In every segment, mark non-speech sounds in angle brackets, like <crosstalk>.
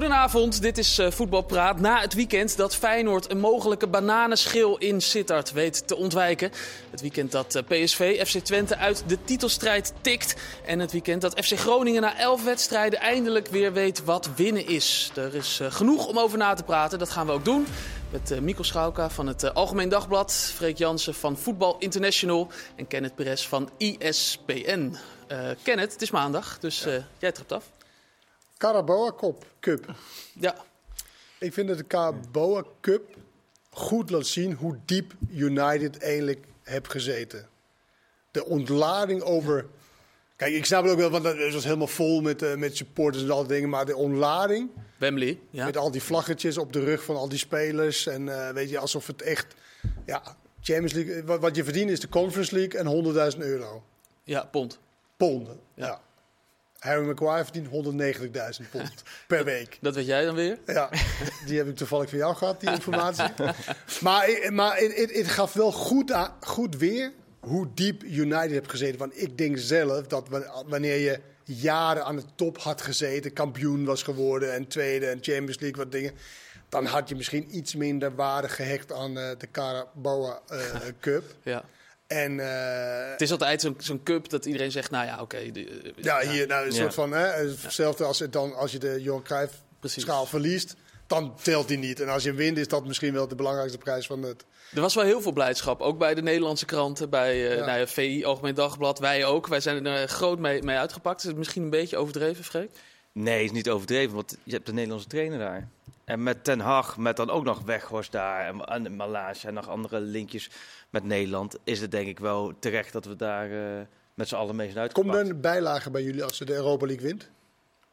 Goedenavond, dit is uh, Voetbalpraat. Na het weekend dat Feyenoord een mogelijke bananenschil in Sittard weet te ontwijken. Het weekend dat uh, PSV FC Twente uit de titelstrijd tikt. En het weekend dat FC Groningen na elf wedstrijden eindelijk weer weet wat winnen is. Er is uh, genoeg om over na te praten, dat gaan we ook doen. Met Mikkel Schauka van het Algemeen Dagblad, Freek Jansen van Voetbal International en Kenneth Perez van ISPN. Kenneth, het is maandag, dus ja. jij trapt af. Caraboa Cup. Ja. Ik vind dat de Caraboa Cup goed laat zien hoe diep United eigenlijk heeft gezeten. De ontlading over... Kijk, ik snap het ook wel, want het was helemaal vol met, uh, met supporters en al die dingen. Maar de ontlading... Wembley, ja. Met al die vlaggetjes op de rug van al die spelers. En uh, weet je, alsof het echt... Ja, Champions League... Wat, wat je verdient is de Conference League en 100.000 euro. Ja, pond. Ponden, ja. ja. Harry Maguire verdient 190.000 pond <laughs> per week. Dat weet jij dan weer? Ja, die heb ik toevallig van jou gehad, die informatie. <laughs> maar maar het, gaf wel goed, aan, goed weer hoe diep United heeft gezeten. Want ik denk zelf dat wanneer je jaren aan de top had gezeten, kampioen was geworden en tweede en Champions League, wat dingen. Dan had je misschien iets minder waarde gehecht aan uh, de Carabao <laughs> uh, Cup. ja. En, uh, het is altijd zo'n zo'n cup dat iedereen zegt, nou ja, oké. Okay, ja, hier, nou, een ja. soort van, hè, hetzelfde als, het dan, als je de Johan Cruijff schaal verliest, dan telt die niet. En als je wint, is dat misschien wel de belangrijkste prijs van het. Er was wel heel veel blijdschap, ook bij de Nederlandse kranten, bij uh, ja. Nou ja, VI, Algemeen Dagblad, wij ook. Wij zijn er groot mee, mee uitgepakt. Is het misschien een beetje overdreven, Freek? Nee, is niet overdreven, want je hebt de Nederlandse trainer daar. En met Ten Hag, met dan ook nog Weghorst daar en, en en nog andere linkjes met Nederland, is het denk ik wel terecht dat we daar uh, met z'n allen mee zijn uitgepakt. Komt er een bijlage bij jullie als ze de Europa League wint?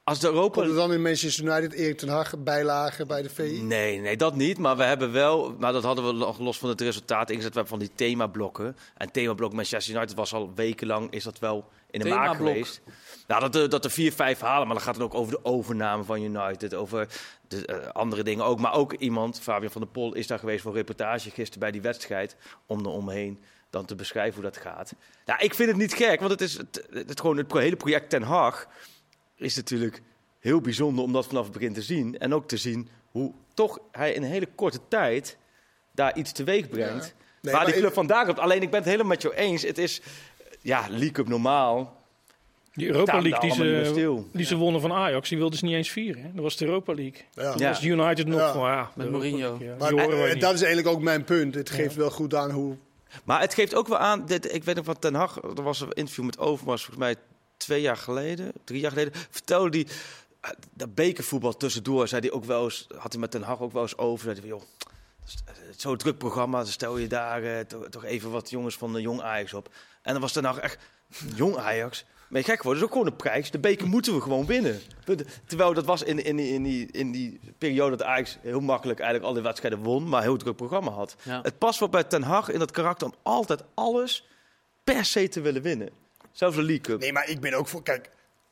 Als de Europa... Komt er dan in Manchester United Erik ten Hag bijlage bij de VI? Nee, nee, dat niet. Maar we hebben wel, maar dat hadden we nog los van het resultaat ingezet. We hebben van die themablokken. En themablok Manchester United was al wekenlang, is dat wel in de maak geweest. Nou, dat, dat er vier, vijf halen, maar dan gaat het ook over de overname van United, over de, uh, andere dingen ook. Maar ook iemand, Fabian van der Pol, is daar geweest voor reportage gisteren bij die wedstrijd, om er omheen dan te beschrijven hoe dat gaat. Nou, ik vind het niet gek, want het is het, het, gewoon het hele project Ten Haag is natuurlijk heel bijzonder om dat vanaf het begin te zien. En ook te zien hoe toch hij in een hele korte tijd daar iets teweeg brengt. Ja. Nee, waar die club ik... vandaag komt. Alleen ik ben het helemaal met jou eens. Het is, ja, League Cup normaal. Die Europa League die ze, die ze wonnen van Ajax, die wilden ze niet eens vieren. Hè? Dat was de Europa League. Ja. Dat was United nog ja. van, ja, met Mourinho. Maar, en, dat is eigenlijk ook mijn punt. Het geeft wel goed aan hoe... Maar het geeft ook wel aan, dit, ik weet nog van Ten Hag, er was een interview met Overmars, volgens mij twee jaar geleden, drie jaar geleden, vertelde die dat bekervoetbal tussendoor, zei hij ook wel eens, had hij met Ten Hag ook wel eens over, zei hij joh, zo'n druk programma, dan stel je daar toch, toch even wat jongens van de Jong Ajax op. En dan was Ten Hag echt, Jong Ajax? Maar gek worden, dat is ook gewoon een prijs. De beker moeten we gewoon winnen. Terwijl dat was in, in, in, die, in die periode dat Ajax heel makkelijk eigenlijk alle wedstrijden won, maar een heel druk programma had. Ja. Het past wel bij Ten Hag in dat karakter om altijd alles per se te willen winnen. Zelfs de League Cup. Nee, maar ik ben ook voor... Kijk,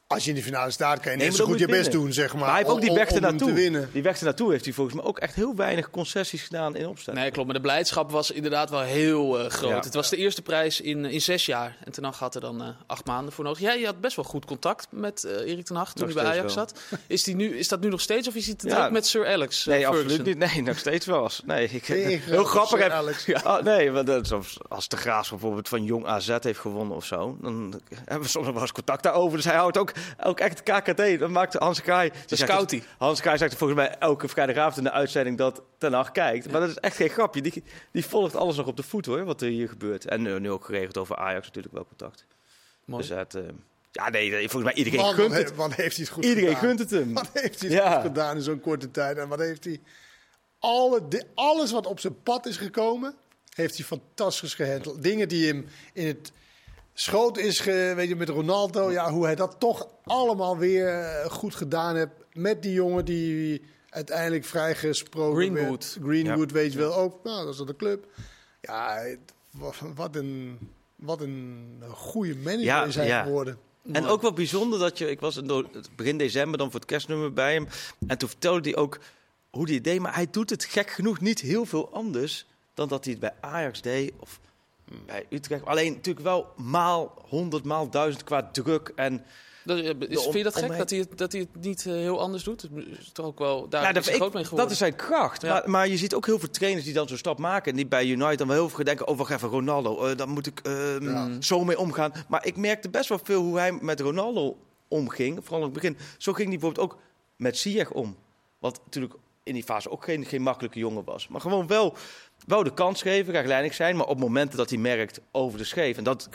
als je in de finale staat, kan je net zo goed je best doen, zeg maar. Maar hij heeft ook die weg ernaartoe. winnen. Die weg ernaartoe heeft hij volgens mij ook echt heel weinig concessies gedaan in opstelling. Nee, klopt. Maar de blijdschap was inderdaad wel heel uh, groot. Ja. Het was de eerste prijs in, in zes jaar. En Ten Hag had er dan uh, acht maanden voor nodig. Jij had best wel goed contact met uh, Erik Ten Hag toen Nog hij bij Ajax zat. Is, die nu, is dat nu nog steeds of is hij te Ja. druk met Sir Alex? Nee, absoluut niet. Nee, nog steeds wel. Nee, ik, Nee, <laughs> heel grappig. Heb- Alex. Ja, oh, nee, want dat is als- als de Graas bijvoorbeeld van Jong AZ heeft gewonnen of zo, dan hebben we soms nog wel eens contact daarover. Dus hij houdt ook, ook echt KKT. Dat maakt Hans Kraai. De scoutie. Hans Kraai zegt volgens mij elke vrijdagavond in de uitzending dat Ten Hag kijkt. Maar dat is echt geen grapje. Die, die volgt alles nog op de voet hoor, wat er hier gebeurt. En eh, nu ook geregeld over Ajax natuurlijk wel contact. Mooi. Dus eh, ja, nee, volgens mij iedereen Man, gunt het. he- wat heeft hij het goed Iedereen gedaan? gunt het hem. Wat heeft hij het Ja. goed gedaan in zo'n korte tijd? En wat heeft hij... Alle, alles wat op zijn pad is gekomen, heeft hij fantastisch gehandeld. Dingen die hem in het schoot is, ge, weet je, met Ronaldo. Ja, hoe hij dat toch allemaal weer eh, goed gedaan heeft. Met die jongen die uiteindelijk vrijgesproken Greenwood. werd. Greenwood, weet je wel ook. Nou, dat is dan de club. Ja, wat een, wat een goede manager Ja, is hij ja. geworden. En ook wel bijzonder dat je, ik was in begin december dan voor het kerstnummer bij hem. En toen vertelde hij ook hoe hij het deed. Maar hij doet het gek genoeg niet heel veel anders dan dat hij het bij Ajax deed of bij Utrecht. Alleen natuurlijk wel maal honderd, maal duizend qua druk. En is, vind je dat gek dat hij, het, dat hij het niet heel anders doet? Het is toch ook wel daar ja, dat, is groot mee geworden. Dat is zijn kracht. Maar, maar, je ziet ook heel veel trainers die dan zo'n stap maken. En die bij United dan wel heel veel denken: oh, wacht even, Ronaldo. Uh, dan moet ik ehm, zo mee omgaan. Maar ik merkte best wel veel hoe hij met Ronaldo omging. Vooral in het begin. Zo ging hij bijvoorbeeld ook met Ziyech om. Wat natuurlijk in die fase ook geen, geen makkelijke jongen was. Maar gewoon wel, wel de kans geven, graag leiding zijn. Maar op momenten dat hij merkt over de scheef. En dat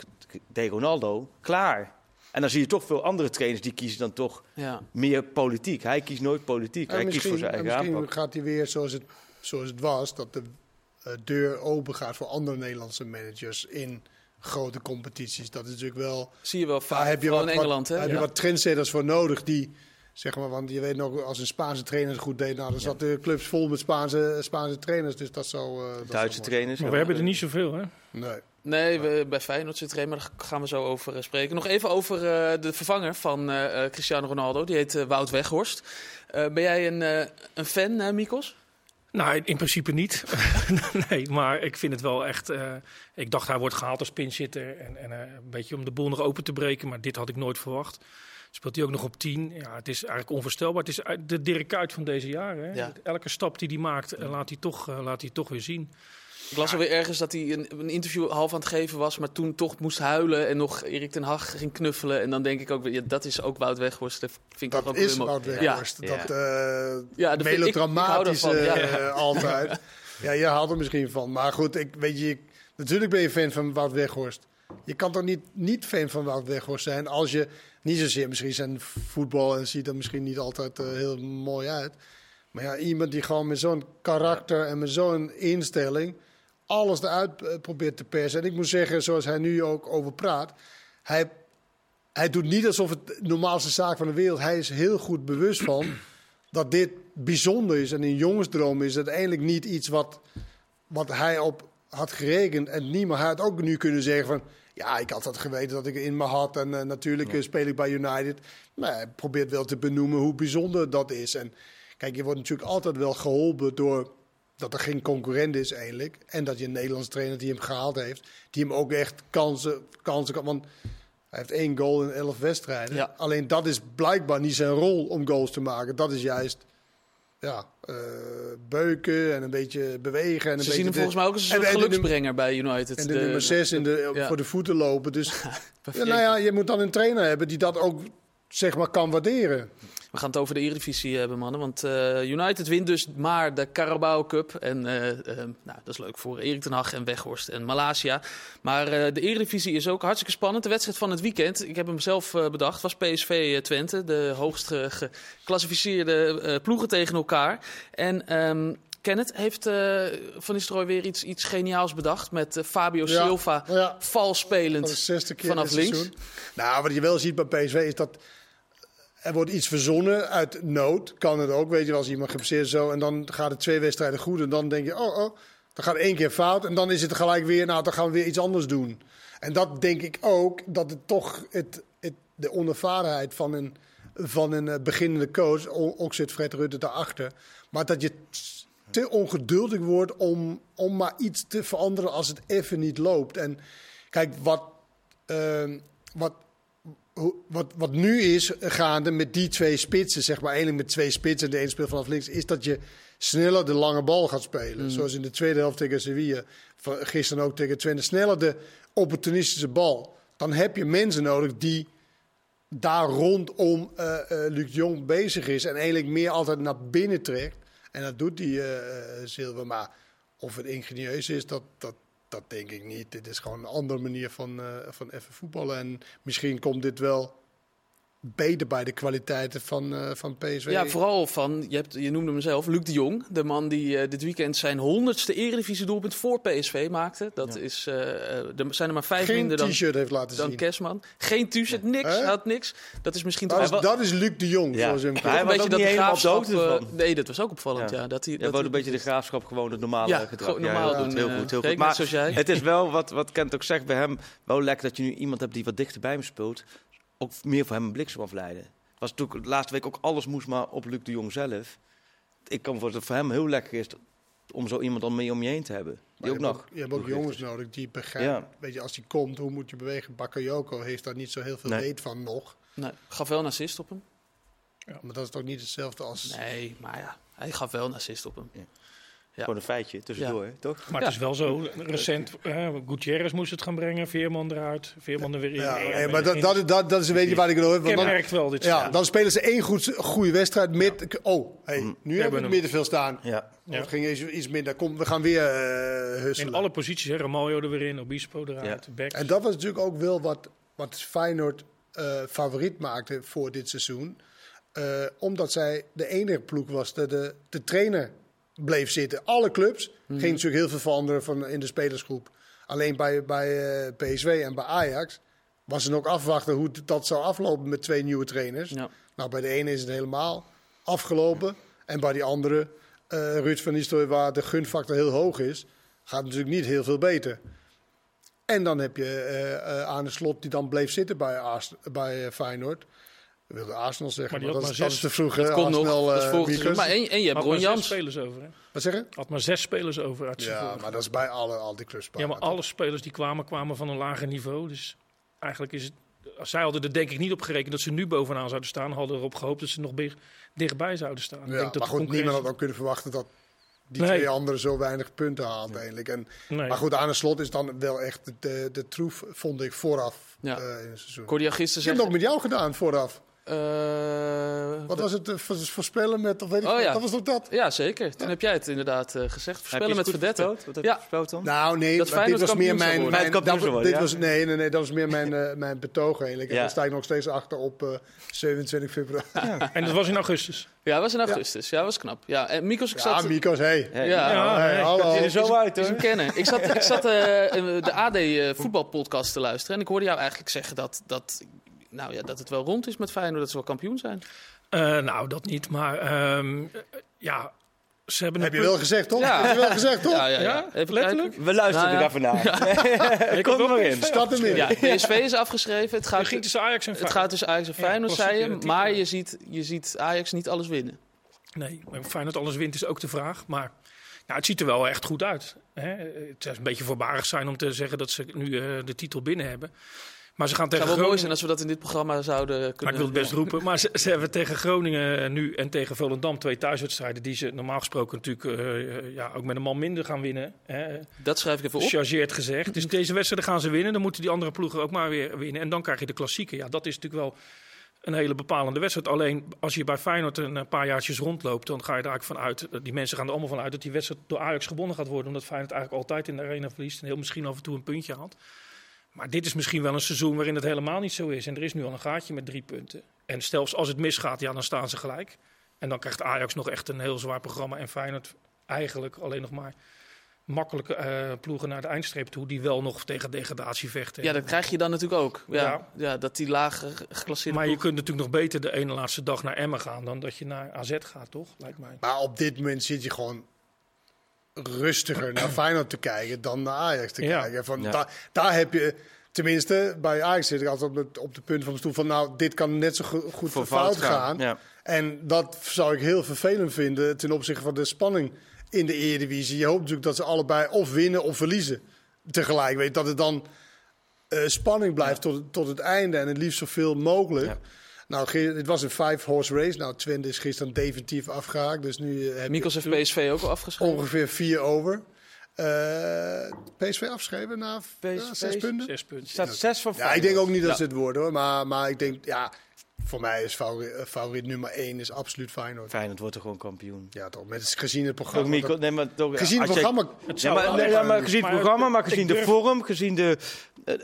deed Ronaldo, klaar. En dan zie je toch veel andere trainers die kiezen dan toch ja. meer politiek. Hij kiest nooit politiek. hij kiest voor zijn eigen Misschien gaat hij weer zoals het, zoals het was, dat de uh, deur open gaat voor andere Nederlandse managers in grote competities. Dat is natuurlijk wel. Zie je wel vaak. Heb je wat, in Engeland, hè? Heb je wat trendsetters voor nodig die Zeg maar, want je weet nog, als een Spaanse trainer het goed deed, nou, dan zat de clubs vol met Spaanse, Spaanse trainers. Dus dat zou. Uh, Duitse trainers. Maar we hebben er niet zoveel, hè? Nee. Nee, we, bij Feyenoord zit er een, maar daar gaan we zo over uh, spreken. Nog even over uh, de vervanger van uh, Cristiano Ronaldo. Die heet Wout Weghorst. ben jij een, een fan, Mikos? Nou, in principe niet. <laughs> nee, maar ik vind het wel echt. ik dacht hij wordt gehaald als pinchitter en, en een beetje om de boel nog open te breken, maar dit had ik nooit verwacht. Speelt hij ook nog op 10. Ja, het is eigenlijk onvoorstelbaar. Het is de Dirk Kuyt van deze jaren. Hè? Elke stap die hij maakt, eh, laat hij toch, uh, laat hij toch weer zien. Ik las alweer ergens dat hij een, een, interview half aan het geven was, maar toen toch moest huilen en nog Erik ten Hag ging knuffelen. En dan denk ik ook, ja, dat is ook Wout Weghorst. Dat, vind ik dat is Wout Weghorst. Ja. Dat uh, ja, melodramatische altijd. ja, je haalt er misschien van. Maar goed, ik, weet je, natuurlijk ben je fan van Wout Weghorst. Je kan toch niet, niet fan van Wout Weghorst zijn als je niet zozeer misschien zijn voetbal en ziet er misschien niet altijd uh, heel mooi uit. Maar ja, iemand die gewoon met zo'n karakter en met zo'n instelling alles eruit uh, probeert te persen. En ik moet zeggen, zoals hij nu ook over praat, hij, hij doet niet alsof het de normaalste zaak van de wereld. Hij is heel goed bewust van <clears throat> dat dit bijzonder is en een jongensdroom is. Uiteindelijk niet iets wat, wat hij op had gerekend. En niemand had ook nu kunnen zeggen van ja, ik had dat geweten dat ik in me had. En uh, natuurlijk ja. speel ik bij United. Maar hij probeert wel te benoemen hoe bijzonder dat is. En kijk, je wordt natuurlijk altijd wel geholpen door dat er geen concurrent is eigenlijk. En dat je een Nederlandse trainer die hem gehaald heeft. Die hem ook echt kansen, kansen kan. Want hij heeft één goal in elf wedstrijden. Ja. Alleen dat is blijkbaar niet zijn rol om goals te maken. Dat is juist ja, uh, beuken en een beetje bewegen. En een Ze zien hem volgens mij ook als een geluksbrenger bij United. En de, nummer 6 in de, voor de voeten lopen. Dus <laughs> ja, nou ja, je moet dan een trainer hebben die dat ook zeg maar, kan waarderen. We gaan het over de Eredivisie hebben, mannen. Want uh, United wint dus maar de Carabao Cup. En uh, uh, nou, dat is leuk voor Erik ten Hag en Weghorst en Malasia. Maar de Eredivisie is ook hartstikke spannend. De wedstrijd van het weekend, ik heb hem zelf bedacht, was PSV Twente. De hoogst geclassificeerde ploegen tegen elkaar. En... Um, Kenneth, heeft uh, Van Nistelrooy weer iets, iets geniaals bedacht met uh, Fabio Silva ja. vals spelend vanaf links? Nou, wat je wel ziet bij PSV is dat er wordt iets verzonnen uit nood. Kan het ook, weet je, als iemand geblesseerd zo. En dan gaat het twee wedstrijden goed. En dan denk je, oh, oh, dan gaat één keer fout. En dan is het gelijk weer, nou, dan gaan we weer iets anders doen. En dat denk ik ook, dat het toch het, het, de onervarenheid van een, van een eh, beginnende coach, ook zit Fred Rutte daarachter. Maar dat je te ongeduldig wordt om, om maar iets te veranderen als het even niet loopt. En kijk, wat, uh, wat wat, wat nu is gaande met die twee spitsen, zeg maar, eigenlijk met twee spitsen en de ene speelt vanaf links, is dat je sneller de lange bal gaat spelen. Mm. Zoals in de tweede helft tegen Sevilla, gisteren ook tegen Twente. Sneller de opportunistische bal. Dan heb je mensen nodig die daar rondom uh, uh, Luc Jong bezig is en eigenlijk meer altijd naar binnen trekt. En dat doet die uh, Silva. Maar of het ingenieus is, dat, dat, dat denk ik niet. Dit is gewoon een andere manier van, uh, van even voetballen. En misschien komt dit wel beter bij de kwaliteiten van, uh, van PSV. Ja, vooral van, je, hebt, je noemde mezelf, Luc de Jong. De man die uh, dit weekend zijn honderdste eredivisie doelpunt voor PSV maakte. Dat is, uh, er zijn er maar vijf Geen minder dan, t-shirt heeft laten dan zien. Kerstman. Geen t-shirt, niks. Had niks. Dat is misschien... Dat, is, dat is Luc de Jong, ja. volgens hem. Hij was een beetje dat de graafschap... nee, dat was ook opvallend, ja. dat hij, dat hij, een beetje de graafschap gewoon het normale ja, gedrag. normaal doen. Heel goed, heel goed. Maar het is wel, wat, wat Kent ook zegt bij hem, wel lekker dat je nu iemand hebt die wat dichter bij hem speelt. Ook meer voor hem een bliksem afleiden was natuurlijk de laatste week ook alles moest maar op Luc de Jong zelf. Ik kan voor, voor hem heel lekker is om zo iemand om mee om je heen te hebben. Die ook je nog. Ook, je hebt ook jongens nodig die begrijpen. Weet je, als die komt, hoe moet je bewegen? Bakayoko heeft daar niet zo heel veel weet van nog. Nee, gaf wel een assist op hem. Ja, maar dat is toch niet hetzelfde als... Nee, maar ja, hij gaf wel een assist op hem. Ja. Gewoon een feitje tussendoor, hè, toch? Maar het is wel zo, recent, uh, Gutierrez moest het gaan brengen, Veerman eruit, Veerman er weer in. Ja, nee, maar dat, dat, dat, dat is een beetje waar ik het over heb. merkt wel dit. Ja, dan spelen ze één goed, goede wedstrijd. Met, oh, hey, mm. nu hebben we het middenveld staan. Ja. Ja. Het ging iets, iets minder. Kom, we gaan weer uh, husselen. In alle posities, hè, Ramaljo er weer in, Obispo eruit, ja. En dat was natuurlijk ook wel wat, wat Feyenoord uh, favoriet maakte voor dit seizoen. Uh, omdat zij de enige ploeg was, de, de, de trainer bleef zitten. Alle clubs. Mm. Ging natuurlijk heel veel veranderen van, in de spelersgroep. Alleen bij, bij uh, PSV en bij Ajax was er nog afwachten hoe dat zou aflopen met twee nieuwe trainers. Ja. Nou, bij de ene is het helemaal afgelopen. En bij die andere, uh, Ruud van Nistelrooy, waar de gunfactor heel hoog is, gaat het natuurlijk niet heel veel beter. En dan heb je uh, aan de slot die dan bleef zitten bij, bij Feyenoord. Ik wilde Arsenal zeggen, maar, maar dat, is, dat, is te vroeg. Dat komt nog, dat is Maar en, en je hebt Ron Jans. spelers over, hè? Wat zeggen? Had maar zes spelers over uit Ja, maar dat is bij alle, al die clubs. Ja, maar alle spelers die kwamen, kwamen van een lager niveau. Dus eigenlijk is het... Zij hadden er denk ik niet op gerekend dat ze nu bovenaan zouden staan. Hadden erop gehoopt dat ze nog dichtbij zouden staan. Ja, denk dat maar goed, concurrentie... niemand had dan kunnen verwachten dat die twee anderen zo weinig punten haalt eigenlijk. En, nee. Maar goed, aan de slot is dan wel echt de, de troef, vond ik, vooraf ja. uh, in het seizoen. Ik heb nog met jou gedaan vooraf. Uh, Wat was het uh, voorspellen met, of weet ik oh, ja. Dat was ook dat? Ja, zeker. Toen ja. heb jij het inderdaad uh, gezegd. Voorspellen met Verdette. Wat ja. dan? Nou, nee, dat dit was meer mijn... mijn dat, dit was, nee, nee, nee, dat was meer mijn, mijn betoog eigenlijk. En daar sta ik nog steeds achter op 27 februari. <laughs> En dat was in augustus? Ja, dat was in augustus. Ja, dat was knap. Ja, en Mikos, ik zat... Ja, Mikos, hey. Ja, ja hey, hallo. ziet er zo uit, hoor. kennen. Ik zat, ik zat <laughs> de AD voetbalpodcast te luisteren en ik hoorde jou eigenlijk zeggen dat... dat nou ja, dat het wel rond is met Feyenoord, dat ze wel kampioen zijn? Uh, nou, dat niet. Maar um, ja, ze hebben Heb je wel gezegd, toch? Ja. Heb je wel gezegd, toch? Ja, ja, ja. Even letterlijk. We luisteren nou, er even naar. <laughs> Ja. Ik kom er nog in. Stad hem in. Ja, PSV is afgeschreven. Het gaat, ging tussen Ajax en Feyenoord. Het gaat tussen Ajax en Feyenoord, zei je. Maar je ziet, je ziet Ajax niet alles winnen. Nee, Feyenoord alles wint is ook de vraag. Maar ja, het ziet er wel echt goed uit. Hè? Het zou een beetje voorbarig zijn om te zeggen dat ze nu uh, de titel binnen hebben. Maar ze gaan tegen het zou wel mooi zijn als we dat in dit programma zouden kunnen... Maar ik wil het best roepen. Maar ze, ze, <laughs> hebben tegen Groningen nu en tegen Volendam twee thuiswedstrijden... die ze normaal gesproken natuurlijk uh, ja, ook met een man minder gaan winnen. Hè. Dat schrijf ik even op. Chargeerd gezegd. Dus deze wedstrijden gaan ze winnen. Dan moeten die andere ploegen ook maar weer winnen. En dan krijg je de klassieke. Ja, dat is natuurlijk wel een hele bepalende wedstrijd. Alleen als je bij Feyenoord een paar jaartjes rondloopt, dan ga je er eigenlijk vanuit. Die mensen gaan er allemaal van uit dat die wedstrijd door Ajax gewonnen gaat worden. Omdat Feyenoord eigenlijk altijd in de arena verliest en heel misschien af en toe een puntje haalt. Maar dit is misschien wel een seizoen waarin het helemaal niet zo is. En er is nu al een gaatje met drie punten. En stel als het misgaat, ja, dan staan ze gelijk. En dan krijgt Ajax nog echt een heel zwaar programma. En Feyenoord eigenlijk alleen nog maar makkelijke uh, ploegen naar de eindstreep toe... die wel nog tegen degradatie vechten. Ja, dat krijg je dan natuurlijk ook. Ja, ja. dat die lage geclasseerde Maar je kunt natuurlijk nog beter de ene laatste dag naar Emmen gaan... dan dat je naar AZ gaat, toch? Lijkt mij. Maar op dit moment zit je gewoon rustiger naar <clears throat> Feyenoord te kijken dan naar Ajax te kijken. Van, daar heb je, tenminste, bij Ajax zit ik altijd op, de, op de punt van mijn stoel van... nou, dit kan net zo goed voor fout, gaan. Ja. En dat zou ik heel vervelend vinden ten opzichte van de spanning in de Eredivisie. Je hoopt natuurlijk dat ze allebei of winnen of verliezen tegelijk. Weet dat het dan uh, spanning blijft tot, tot het einde en het liefst zoveel mogelijk. Nou, het was een five-horse race. Nou, Twente is gisteren definitief afgehaakt. Dus nu heb Mikkels heeft PSV ook al afgeschreven. Ongeveer vier over. Uh, PSV afschrijven na PSV, zes punten? Zes punten. Staat zes van Ja, ik denk ook niet dat ze het worden hoor. Maar, maar ik denk, ja, voor mij is favoriet, eh, favoriet nummer 1 is absoluut Feyenoord. Feyenoord wordt er gewoon kampioen. Ja, toch. Met, gezien het programma. Nee, maar toch, gezien het programma. ja, maar, nee, maar gezien het programma, maar gezien de vorm, gezien de. Uh,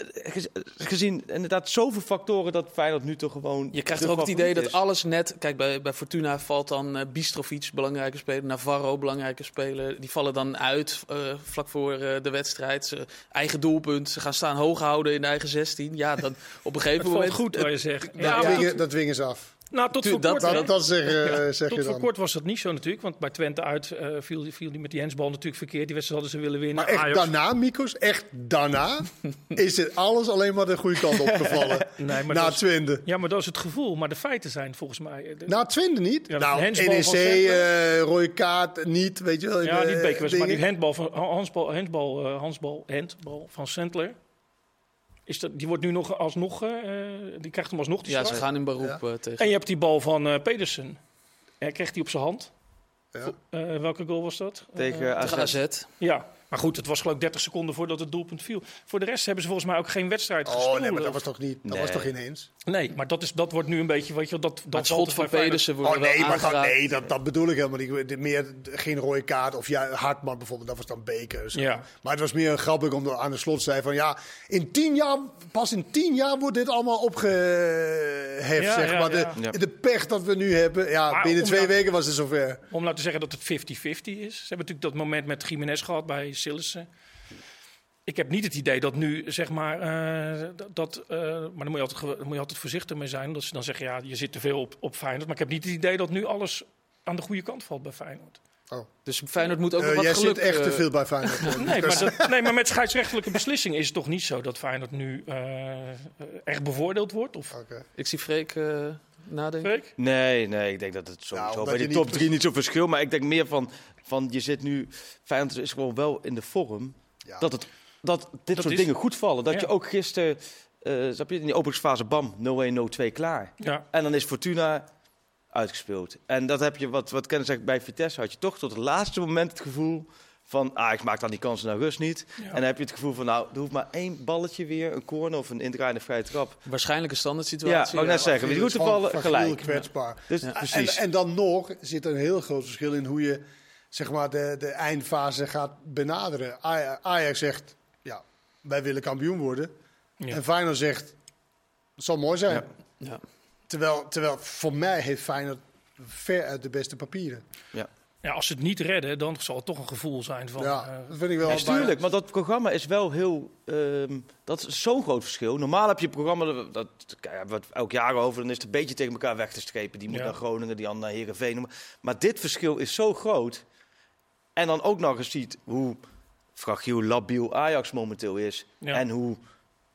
gezien inderdaad zoveel factoren dat Feyenoord nu toch gewoon. Je krijgt ook het idee dat alles net. Kijk, bij, bij Fortuna valt dan uh, Bistrovic, belangrijke speler. Navarro, belangrijke speler. Die vallen dan uit uh, vlak voor de wedstrijd. Ze, eigen doelpunt. Ze gaan staan hoog houden in de eigen 16. Ja, dan op een gegeven moment. goed, wat je zegt. Ja, dat dwingen ze af. Nou, tot voor dat, kort, dat, dat zeg, uh, zeg tot je dan. voor kort was dat niet zo natuurlijk. Want bij Twente uit uh, viel, viel die met die hensbal natuurlijk verkeerd. Die wedstrijd hadden ze willen winnen. Maar echt Ajax... daarna, Mikos, echt daarna <laughs> is het alles alleen maar de goede kant opgevallen. <laughs> nee, maar Na Twente. Ja, maar dat is het gevoel. Maar de feiten zijn volgens mij... De... Na Twente niet? Ja, nou, NEC, uh, rode kaart, niet, weet je wel. Ja, niet bekerwedstrijd, maar die handbal van, handbal, handbal, handbal, handbal van Sentler Is dat, die wordt nu nog alsnog, uh, die krijgt hem alsnog die Ja, straf. ze gaan in beroep Ja. eh, tegen. En je hebt die bal van eh, Pedersen. Hij kreeg die op zijn hand. Ja. Eh, welke goal was dat? Tegen Eh. AZ. ja, maar goed, het was geloof ik 30 seconden voordat het doelpunt viel. Voor de rest hebben ze volgens mij ook geen wedstrijd gespeeld. Oh nee, maar dat was toch niet, dat Nee. was toch ineens? Nee, maar dat, is, dat wordt nu een beetje, weet je wel, dat, dat het schot van Pedersen wordt Oh nee, wel maar dat, aangeraakt. nee dat, dat bedoel ik helemaal niet. Meer geen rode kaart of ja, Hartman bijvoorbeeld, dat was dan Beker. zo. Ja. Maar het was meer grappig om aan de slot te zeggen van ja, in tien jaar, pas in tien jaar wordt dit allemaal opgeheft, Ja, zeg ja, maar. De, ja. De pech dat we nu hebben, ja, Maar binnen twee nou- weken was het zover. Om nou te zeggen dat het 50-50 is. Ze hebben natuurlijk dat moment met Jiménez gehad bij Sillissen. Ik heb niet het idee dat nu, zeg maar, eh, dat- eh, maar daar moet, je altijd, moet je altijd voorzichtig mee zijn. Dat ze dan zeggen, ja, je zit te veel op, op Feyenoord. Maar ik heb niet het idee dat nu alles aan de goede kant valt bij Feyenoord. Dus Feyenoord moet ook nog Eh, wat jij geluk... zit echt te veel bij Feyenoord. hoor. <laughs> Nee, maar, dat, nee, maar met scheidsrechtelijke beslissing is het toch niet zo dat Feyenoord nu eh, echt bevoordeeld wordt? Of. Ik zie Freek eh, nadenken. Freek? Nee, nee, ik denk dat het sowieso omdat bij niet top precies- 3 niet zo verschil. Maar ik denk meer van, van je zit nu... Feyenoord is gewoon wel in de vorm Ja. dat, het, dat dit Dat soort is- dingen goed vallen. Dat Ja. je ook gisteren, eh snap je, in die openingsfase, bam, 0-1, 0-2 klaar. Ja. En dan is Fortuna uitgespeeld. En dat heb je, wat, wat Kennis zegt, bij Vitesse had je toch tot het laatste moment het gevoel van... Ah, ik maak dan die kansen naar rust niet. Ja. En dan heb je het gevoel van, nou, er hoeft maar één balletje weer, een corner of een indraaiende vrije trap. Waarschijnlijk een standaard Ja, situatie. wou ik net zeggen, Van- van gelijk. heel kwetsbaar. Dus Ja. precies. En, en dan nog zit er een heel groot verschil in hoe je zeg maar, de, de eindfase gaat benaderen. Aj- Ajax zegt, ja, wij willen kampioen worden. Ja. En Feyenoord zegt, het zal mooi zijn. Ja. Ja. Terwijl, terwijl voor mij heeft Feyenoord ver uit de beste papieren. ja, als ze het niet redden, dan zal het toch een gevoel zijn van... ja, eh, dat vind ik wel. Ja, bijna- tuurlijk, maar dat programma is wel heel. ehm, dat is zo'n groot verschil. Normaal heb je een programma, dat, dat kijk, hebben we het elk jaar over, dan is het een beetje tegen elkaar weg te strepen. Die moet Ja. naar Groningen, die ander naar Heerenveen. Maar dit verschil is zo groot. En dan ook nog eens ziet hoe fragiel, labiel Ajax momenteel is. Ja. En hoe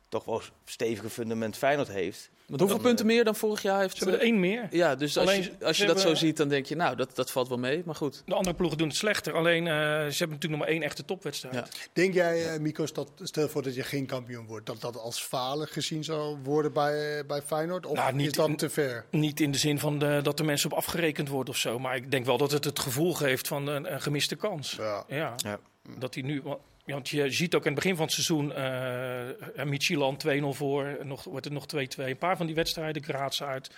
toch wel stevige fundament Feyenoord heeft. Want hoeveel punten meer dan vorig jaar heeft... ze hebben er eh, één meer. Ja, dus als Alleen, je, als je dat zo ziet, dan denk je, nou, dat, dat valt wel mee. Maar goed. De andere ploegen doen het slechter. Alleen, eh, ze hebben natuurlijk nog maar één echte topwedstrijd. Ja. Denk jij, eh, Mikos, dat stel voor dat je geen kampioen wordt, dat dat als falen gezien zou worden bij, bij Feyenoord? Of Nou, niet is dat te ver? Niet in de zin van de, dat er mensen op afgerekend worden of zo. Maar ik denk wel dat het het gevoel geeft van een, een gemiste kans. Ja. Ja. Ja. Dat hij nu. Ja, Want je ziet ook in het begin van het seizoen. eh Michilan 2-0 voor. Nog, wordt het nog 2-2. Een paar van die wedstrijden. Graats uit.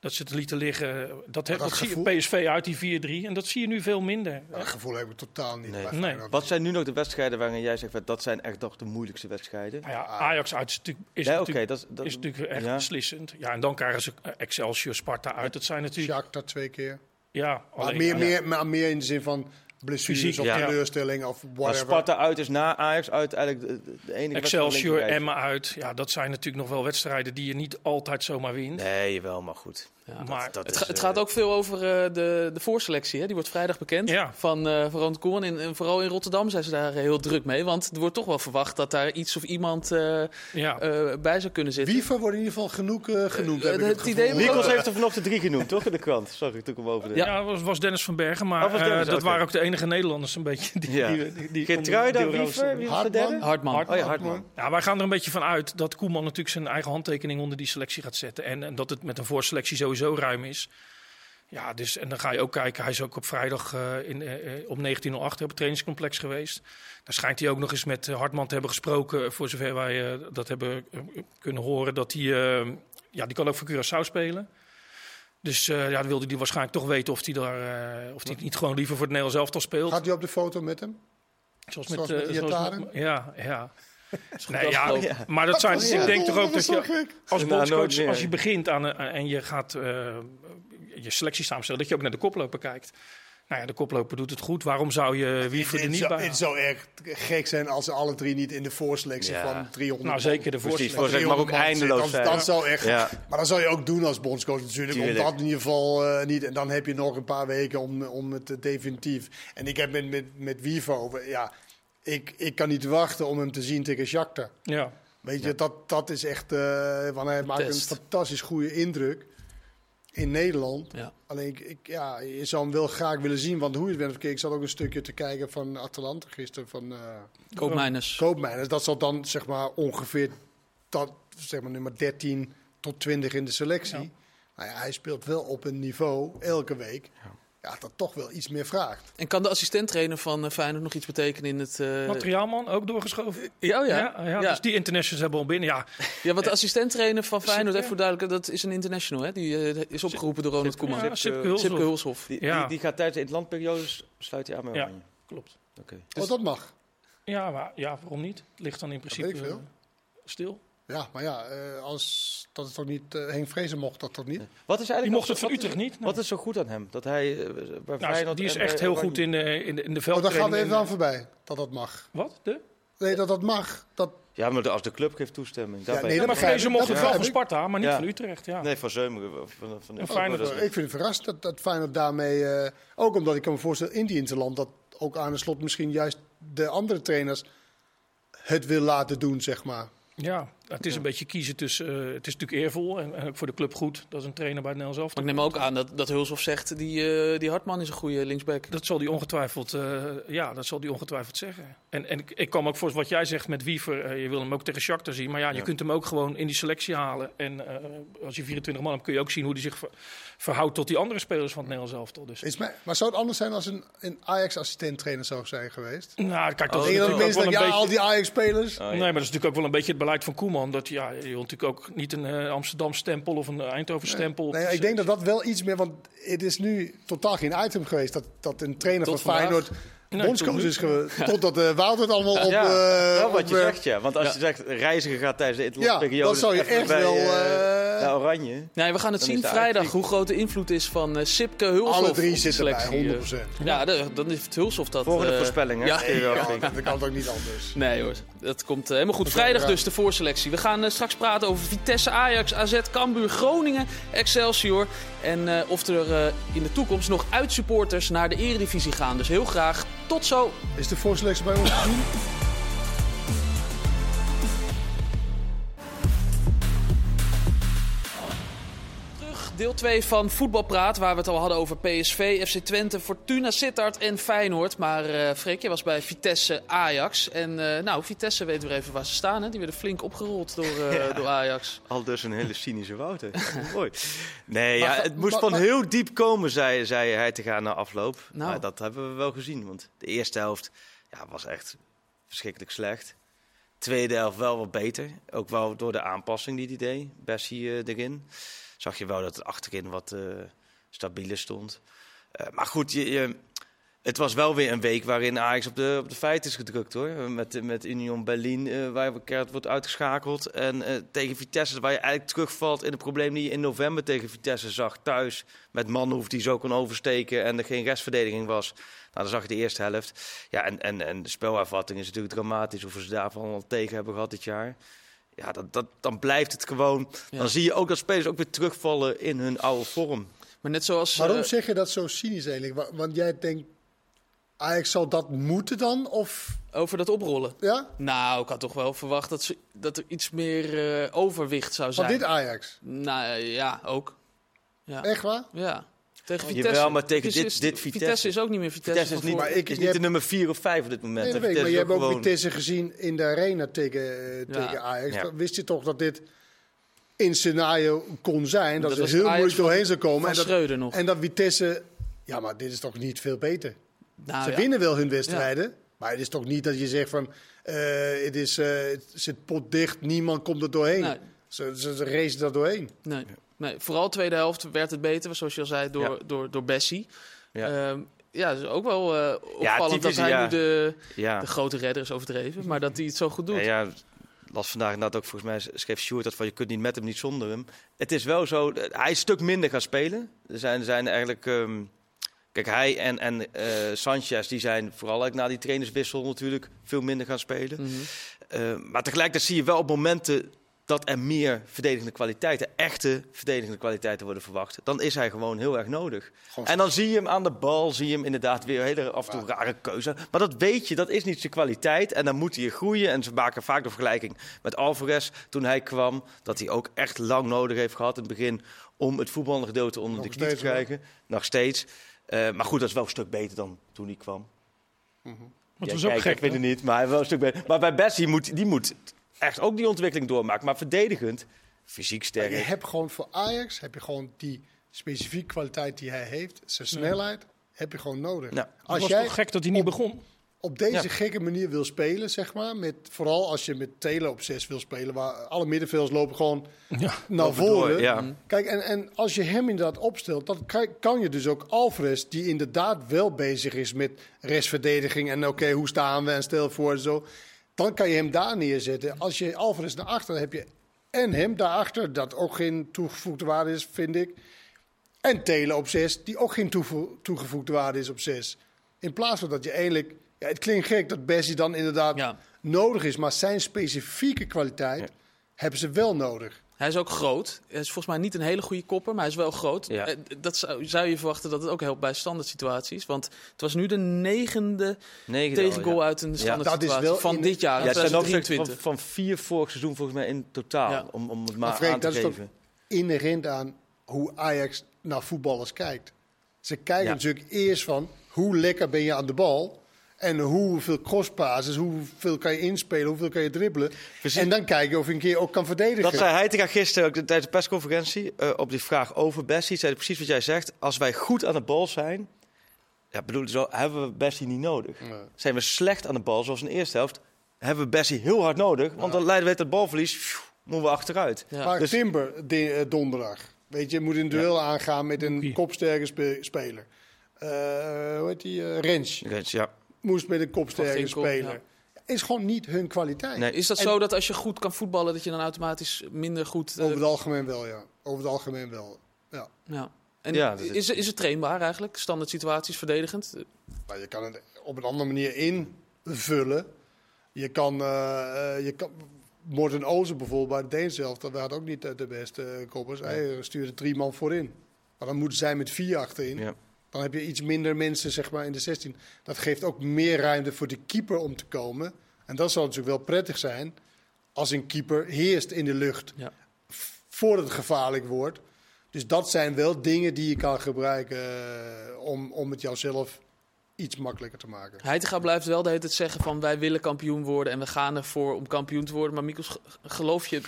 Dat ze het lieten liggen. Dat, dat dat zie je gevoel- PSV uit die 4-3. En dat zie je nu veel minder. Dat gevoel heb ik totaal niet Nee. Nee. Wat zijn nu nog de wedstrijden waarin jij zegt van, dat zijn echt nog de moeilijkste wedstrijden? Nou ja, Ajax uit is natuurlijk, is natuurlijk, dat, dat, is natuurlijk echt ja. beslissend. Ja, en dan krijgen ze eh, Excelsior, Sparta uit. Dat zijn natuurlijk. Shakhtar twee keer. Ja, Maar meer, ja. meer, maar meer in de zin van blessures Fysiek, of ja. teleurstelling of Maar whatever. Sparta uit is na Ajax uit eigenlijk de, de- enige wedstrijd Excelsior, Emma uit. Ja, dat zijn natuurlijk nog wel wedstrijden die je niet altijd zomaar wint. Nee, wel, maar goed. Ja. maar dat Het, is, ga- het eh, gaat ook veel over eh, de, de voorselectie. Hè? Die wordt vrijdag bekend Ja. van, eh van Ronald Koeman. En, en vooral in Rotterdam zijn ze daar heel druk mee. Want er wordt toch wel verwacht dat daar iets of iemand eh, ja. eh, bij zou kunnen zitten. Wiever wordt in ieder geval genoeg eh, genoemd. Eh, het het idee heeft er vanochtend drie genoemd, toch? In de krant. Sorry, ik hem over de... Ja, was, was Dennis van Bergen. Maar Oh, eh, Dennis, dat waren ook de enige Nederlanders een beetje die... Ja. die, die, die Geertruida, konden Wiever, deelrooster. wie was de Hartman. derde? Hartman. Hartman. Oh ja, Hartman. Ja, wij gaan er een beetje van uit dat Koeman natuurlijk zijn eigen handtekening onder die selectie gaat zetten. En, en dat het met een voorselectie sowieso ruim is. Ja, dus, en dan ga je ook kijken. Hij is ook op vrijdag eh, in, eh, eh, op 1908 op het trainingscomplex geweest. Daar schijnt hij ook nog eens met Hartman te hebben gesproken. Voor zover wij dat hebben kunnen horen. Dat hij, ja, die kan ook voor Curaçao spelen. Dus ja, dan wilde hij waarschijnlijk toch weten of hij, daar, of hij niet gewoon liever voor het Nederlands elftal speelt. Gaat hij op de foto met hem? Zoals Zoals met, zoals met- ja, ja. Nee, ja, maar dat zijn, ik denk toch ook dat je als bondscoach, als je begint aan een- en je gaat eh, je selectie samenstellen, dat je ook naar de koploper kijkt. Nou ja, de koploper doet het goed. Waarom zou je Wiever er niet bij het zou echt gek zijn als ze alle drie niet in de voorselectie Ja. van 300 Nou, zeker de voorselectie. maar ook 300 man eindeloos zijn. Dat, dat zou echt. Ja. Maar dat zou je ook doen als bondscoach natuurlijk. Tuurlijk. Om dat in ieder geval eh, niet. En dan heb je nog een paar weken om, om het eh, definitief. En ik heb met, met, met Wiever over. Ja, ik, ik kan niet wachten om hem te zien tegen Shakhtar. Ja. Weet je, dat, dat is echt. eh want hij maakt Test. een fantastisch goede indruk in Nederland. Ja. Alleen, ik, ik- ja, je zou hem wel graag willen zien. Want hoe je het bent verkeerd. Ik zat ook een stukje te kijken van Atalanta gisteren. Van eh Koopmijners. Koopmijners. Dat zal dan zeg maar ongeveer dat, zeg maar nummer 13 tot 20 in de selectie. Ja. Nou ja, hij speelt wel op een niveau elke week. Ja, dat toch wel iets meer vraagt. En kan de assistenttrainer van eh, Feyenoord nog iets betekenen in het... eh, Materiaalman ook doorgeschoven. Ja, oh ja. Ja, ja, Ja. Dus die internationals hebben al binnen. Ja, <laughs> Ja, want de assistenttrainer van Feyenoord, even voor duidelijkelijk, dat is een international, hè? Die eh, is opgeroepen door Ronald Koeman. ja, Sipke Sipke Hulshoff. Sipke Hulshoff. Die, Ja. die, die gaat tijdens de interlandperiodes sluit hij aan met Ja. Oranje. klopt. Oké. oh, dat mag. Ja, maar, ja, waarom niet? Het ligt dan in principe eh, stil. Ja, maar ja, eh, als, dat is toch niet... eh, Henk Vrezen mocht dat toch niet? Wat is eigenlijk Die mocht nog het van Utrecht niet. Wat is zo goed aan hem? Dat hij eh, bij Nou, die is echt bij heel goed in de, in de, in de Oh, daar veldtraining. gaat even en- aan voorbij, dat dat mag. Wat? De? Nee, dat dat mag. Dat, Ja, maar de- als de club geeft toestemming. Ja, nee, maar Vrezen mocht het wel van Sparta, maar niet Ja. van Utrecht. Ja. Nee, van Zeumeren. of Van, van, En van, Feyenoord ik vind het verrassend dat, dat Feyenoord daarmee... eh, ook omdat ik kan me voorstellen, in die interland... dat ook aan de slot misschien juist de andere trainers het wil laten doen, zeg maar. Ja, het is een beetje kiezen tussen. eh, het is natuurlijk eervol en, en ook voor de club goed. Dat is een trainer bij het Nederlands Maar elftal. ik neem ook aan dat, dat Hulshoff zegt, die, eh, die Hartman is een goede linksback. Dat zal die ongetwijfeld, eh, ja, dat zal die ongetwijfeld zeggen. En, en ik, ik kan me ook voor wat jij zegt met Wiever. je wil hem ook tegen Shakhtar zien. Maar ja, je Ja. kunt hem ook gewoon in die selectie halen. En eh, als je 24 man hebt, kun je ook zien hoe hij zich ver- verhoudt tot die andere spelers van het Nederlands elftal. Dus, Is maar zou het anders zijn als een, een Ajax-assistent-trainer zou zijn geweest? nou, kijk, dat Oh, is natuurlijk ook wel een ja, beetje... al die Ajax-spelers? Oh, ja. Nee, maar dat is natuurlijk ook wel een beetje het beleid van Koeman. Dat ja, je wil natuurlijk ook niet een eh, Amsterdam stempel of een Eindhoven stempel. Nee, ik denk dat dat wel iets meer, want het is nu totaal geen item geweest dat, dat een trainer Tot van vandaag. Feyenoord Nee, bondscoach nu. is geweest. <laughs> Totdat uh, Wouter het allemaal op... ja, eh, wel wat op, je eh, zegt, ja. Want als Ja. je zegt reiziger gaat tijdens de Ja, interlandperiode... dan zou je echt bij, wel... eh, eh, naar Oranje. Nee, we gaan het zien is vrijdag hoe groot de invloed is van eh, Sipke Hulshoff. alle drie zitten bij, selectie, 100%. eh. Ja, de- dan heeft Hulshoff dat... Volgende eh, voorspelling, hè? ja. Wel Ja, dat kan toch niet anders. Nee hoor, dat komt eh, helemaal goed. is Vrijdag dus de voorselectie. We gaan eh, straks praten over Vitesse, Ajax, AZ, Cambuur, Groningen, Excelsior. En eh, of er eh, in de toekomst nog uitsupporters naar de eredivisie gaan. Dus heel graag tot zo. Is de voorselectie bij ons te zien? Deel 2 van Voetbalpraat, waar we het al hadden over PSV, FC Twente, Fortuna Sittard en Feyenoord. Maar eh Freek, je was bij Vitesse Ajax. En eh, nou, Vitesse weten we even waar ze staan. Hè? Die werden flink opgerold door, eh, <laughs> door Ajax. Al dus een hele cynische Wouter. <laughs> Mooi. Nee, Maar ja, het moest maar- van maar- heel diep komen, zei, zei hij te gaan na afloop. Nou. Maar dat hebben we wel gezien. Want de eerste helft ja, was echt verschrikkelijk slecht. Tweede helft wel wat beter. Ook wel door de aanpassing die hij deed. Bessie eh, erin. Zag je wel dat het achterin wat eh stabieler stond. Eh, maar goed, je, je- het was wel weer een week waarin Ajax op de, op de feiten is gedrukt hoor. Met, met Union Berlin, eh, waar keihard wordt uitgeschakeld. En tegen Vitesse, waar je eigenlijk terugvalt in het probleem die je in november tegen Vitesse zag thuis. Met Manhoef die zo kon oversteken en er geen restverdediging was. Nou, dan zag je de eerste helft. Ja, en, en, en de spelervatting is natuurlijk dramatisch. Hoeveel ze daarvan al tegen hebben gehad dit jaar. Ja, dat, dat, dan blijft het gewoon. Ja. Dan zie je ook dat spelers ook weer terugvallen in hun oude vorm. Maar net zoals... Waarom eh, zeg je dat zo cynisch eigenlijk? Wa- Want jij denkt, Ajax zal dat moeten dan? Of, over dat oprollen. ja? Nou, ik had toch wel verwacht dat, ze, dat er iets meer eh, overwicht zou Van zijn. dit Ajax? Nou ja, ook. Ja. Echt waar? ja. Tegen Jawel, Vitesse. maar tegen Het dit- is- dit Vitesse. is ook niet meer Vitesse. Vitesse is niet, Maar ik- is niet de nummer 4 of 5 op dit moment. Nee, weet. Maar Vitesse je hebt ook gewoon- Vitesse gezien in de arena tegen, eh, tegen Ajax. Ja. Wist je toch dat dit in scenario kon zijn? Dat, Dat ze heel moeilijk van- doorheen zou komen. van En dat, nog. en dat Vitesse... Ja, maar dit is toch niet veel beter? Nou, Ze ja. winnen wel hun wedstrijden. Maar het is toch niet dat je zegt van... eh, het, is, eh, het zit potdicht, niemand komt er doorheen. Nee. Ze, ze, ze racen er doorheen. Nee. Nee, vooral de tweede helft werd het beter, zoals je al zei, door, Ja. door, door Bessie. Ja. Ja, ja is ook wel eh, opvallend typisch, dat hij ja. nu de, Ja. de grote redder is overdreven, maar dat hij het zo goed doet. Ja, ja, las vandaag inderdaad ook volgens mij schreef Sjoerd dat van je kunt niet met hem, niet zonder hem. Het is wel zo, eh, hij is een stuk minder gaan spelen. Er zijn, zijn eigenlijk, ehm, kijk hij en, en eh, Sanchez die zijn vooral na die trainerswissel natuurlijk veel minder gaan spelen. Mhm. Maar tegelijkertijd zie je wel op momenten dat er meer verdedigende kwaliteiten, echte verdedigende kwaliteiten worden verwacht. Dan is hij gewoon heel erg nodig. Gewoon- En dan zie je hem aan de bal, zie je hem inderdaad weer hele af en toe rare keuze. Maar dat weet je, dat is niet zijn kwaliteit. En dan moet hij groeien. En ze maken vaak de vergelijking met Alvarez toen hij kwam. Dat hij ook echt lang nodig heeft gehad in het begin om het voetbalgedeelte onder Nog de knie te hoor. krijgen. Nog steeds. Eh, maar goed, dat is wel een stuk beter dan toen hij kwam. Maar Ja, het was ook kijk, gek. Ik weet het niet, maar hij wel een stuk beter. Maar bij Bessie moet die moet echt ook die ontwikkeling doormaakt. Maar verdedigend, fysiek sterk. Je hebt gewoon voor Ajax heb je gewoon die specifieke kwaliteit die hij heeft, zijn snelheid, heb je gewoon nodig. Nou, Als was jij toch gek dat hij niet begon? op deze gekke manier wil spelen, zeg maar. Met, vooral als je met Taylor op 6 wil spelen, waar alle middenvelders lopen gewoon ja, naar voren. ja. Kijk, en, en als je hem inderdaad opstelt, dan kan je dus ook Alvarez, die inderdaad wel bezig is met restverdediging en oké, hoe staan we en stel voor en zo. Dan kan je hem daar neerzetten. Als je Alvarez naar achter, heb je en hem daarachter, dat ook geen toegevoegde waarde is, vind ik. En Taylor op 6, die ook geen toegevoegde waarde is op 6. In plaats van dat je eigenlijk ja, het klinkt gek dat Bessie dan inderdaad nodig is, maar zijn specifieke kwaliteit hebben ze wel nodig. Hij is ook groot. Hij is volgens mij niet een hele goede kopper, maar hij is wel groot. Ja. Eh, dat zou, zou, je verwachten dat het ook helpt bij standaard situaties. Want het was nu de negende, negende tegengoal uit een standaard ja, situatie wel van dit jaar, ja, 2023. Van, van vier vorig seizoen volgens mij in totaal, om, om het maar, aan te dat geven. Is toch inherent aan hoe Ajax naar voetballers kijkt. Ze kijken natuurlijk eerst van, hoe lekker ben je aan de bal... En hoeveel crosspasses, hoeveel kan je inspelen, hoeveel kan je dribbelen. En dan kijken of je een keer ook kan verdedigen. Dat zei Heitinga gisteren ook tijdens de persconferentie uh, op die vraag over Bessie. Zei precies wat jij zegt. Als wij goed aan de bal zijn, ja, bedoel, zo, hebben we Bessie niet nodig. Zijn we slecht aan de bal, zoals in de eerste helft, hebben we Bessie heel hard nodig. Want dan leiden we het balverlies, pfiuh, moeten we achteruit. Ja. Maar dus, Timber de, uh, donderdag. Weet je, moet een duel aangaan met een kopsterke speler. Uh, hoe heet die? Rens. Rens, ja moest met een kopsterke speler. Is gewoon niet hun kwaliteit. Nee, is dat zo dat als je goed kan voetballen, dat je dan automatisch minder goed. Uh... Over het algemeen wel, ja. Over het algemeen wel. Ja. ja. En ja, is, is het trainbaar eigenlijk? Standaard situaties verdedigend? Nou, je kan het op een andere manier invullen. Je kan, uh, je kan Morten Ozen bijvoorbeeld bij de zelf, dat had ook niet de beste koppers. Hij stuurde drie man voorin. Maar dan moeten zij met vier achterin. Ja. Dan heb je iets minder mensen zeg maar, in de 16. Dat geeft ook meer ruimte voor de keeper om te komen. En dat zal natuurlijk wel prettig zijn als een keeper heerst in de lucht. Ja. Voordat het gevaarlijk wordt. Dus dat zijn wel dingen die je kan gebruiken uh, om, om het jouzelf iets makkelijker te maken. Heitinga blijft wel de hele tijd zeggen van wij willen kampioen worden en we gaan ervoor om kampioen te worden. Maar Mikkels, geloof je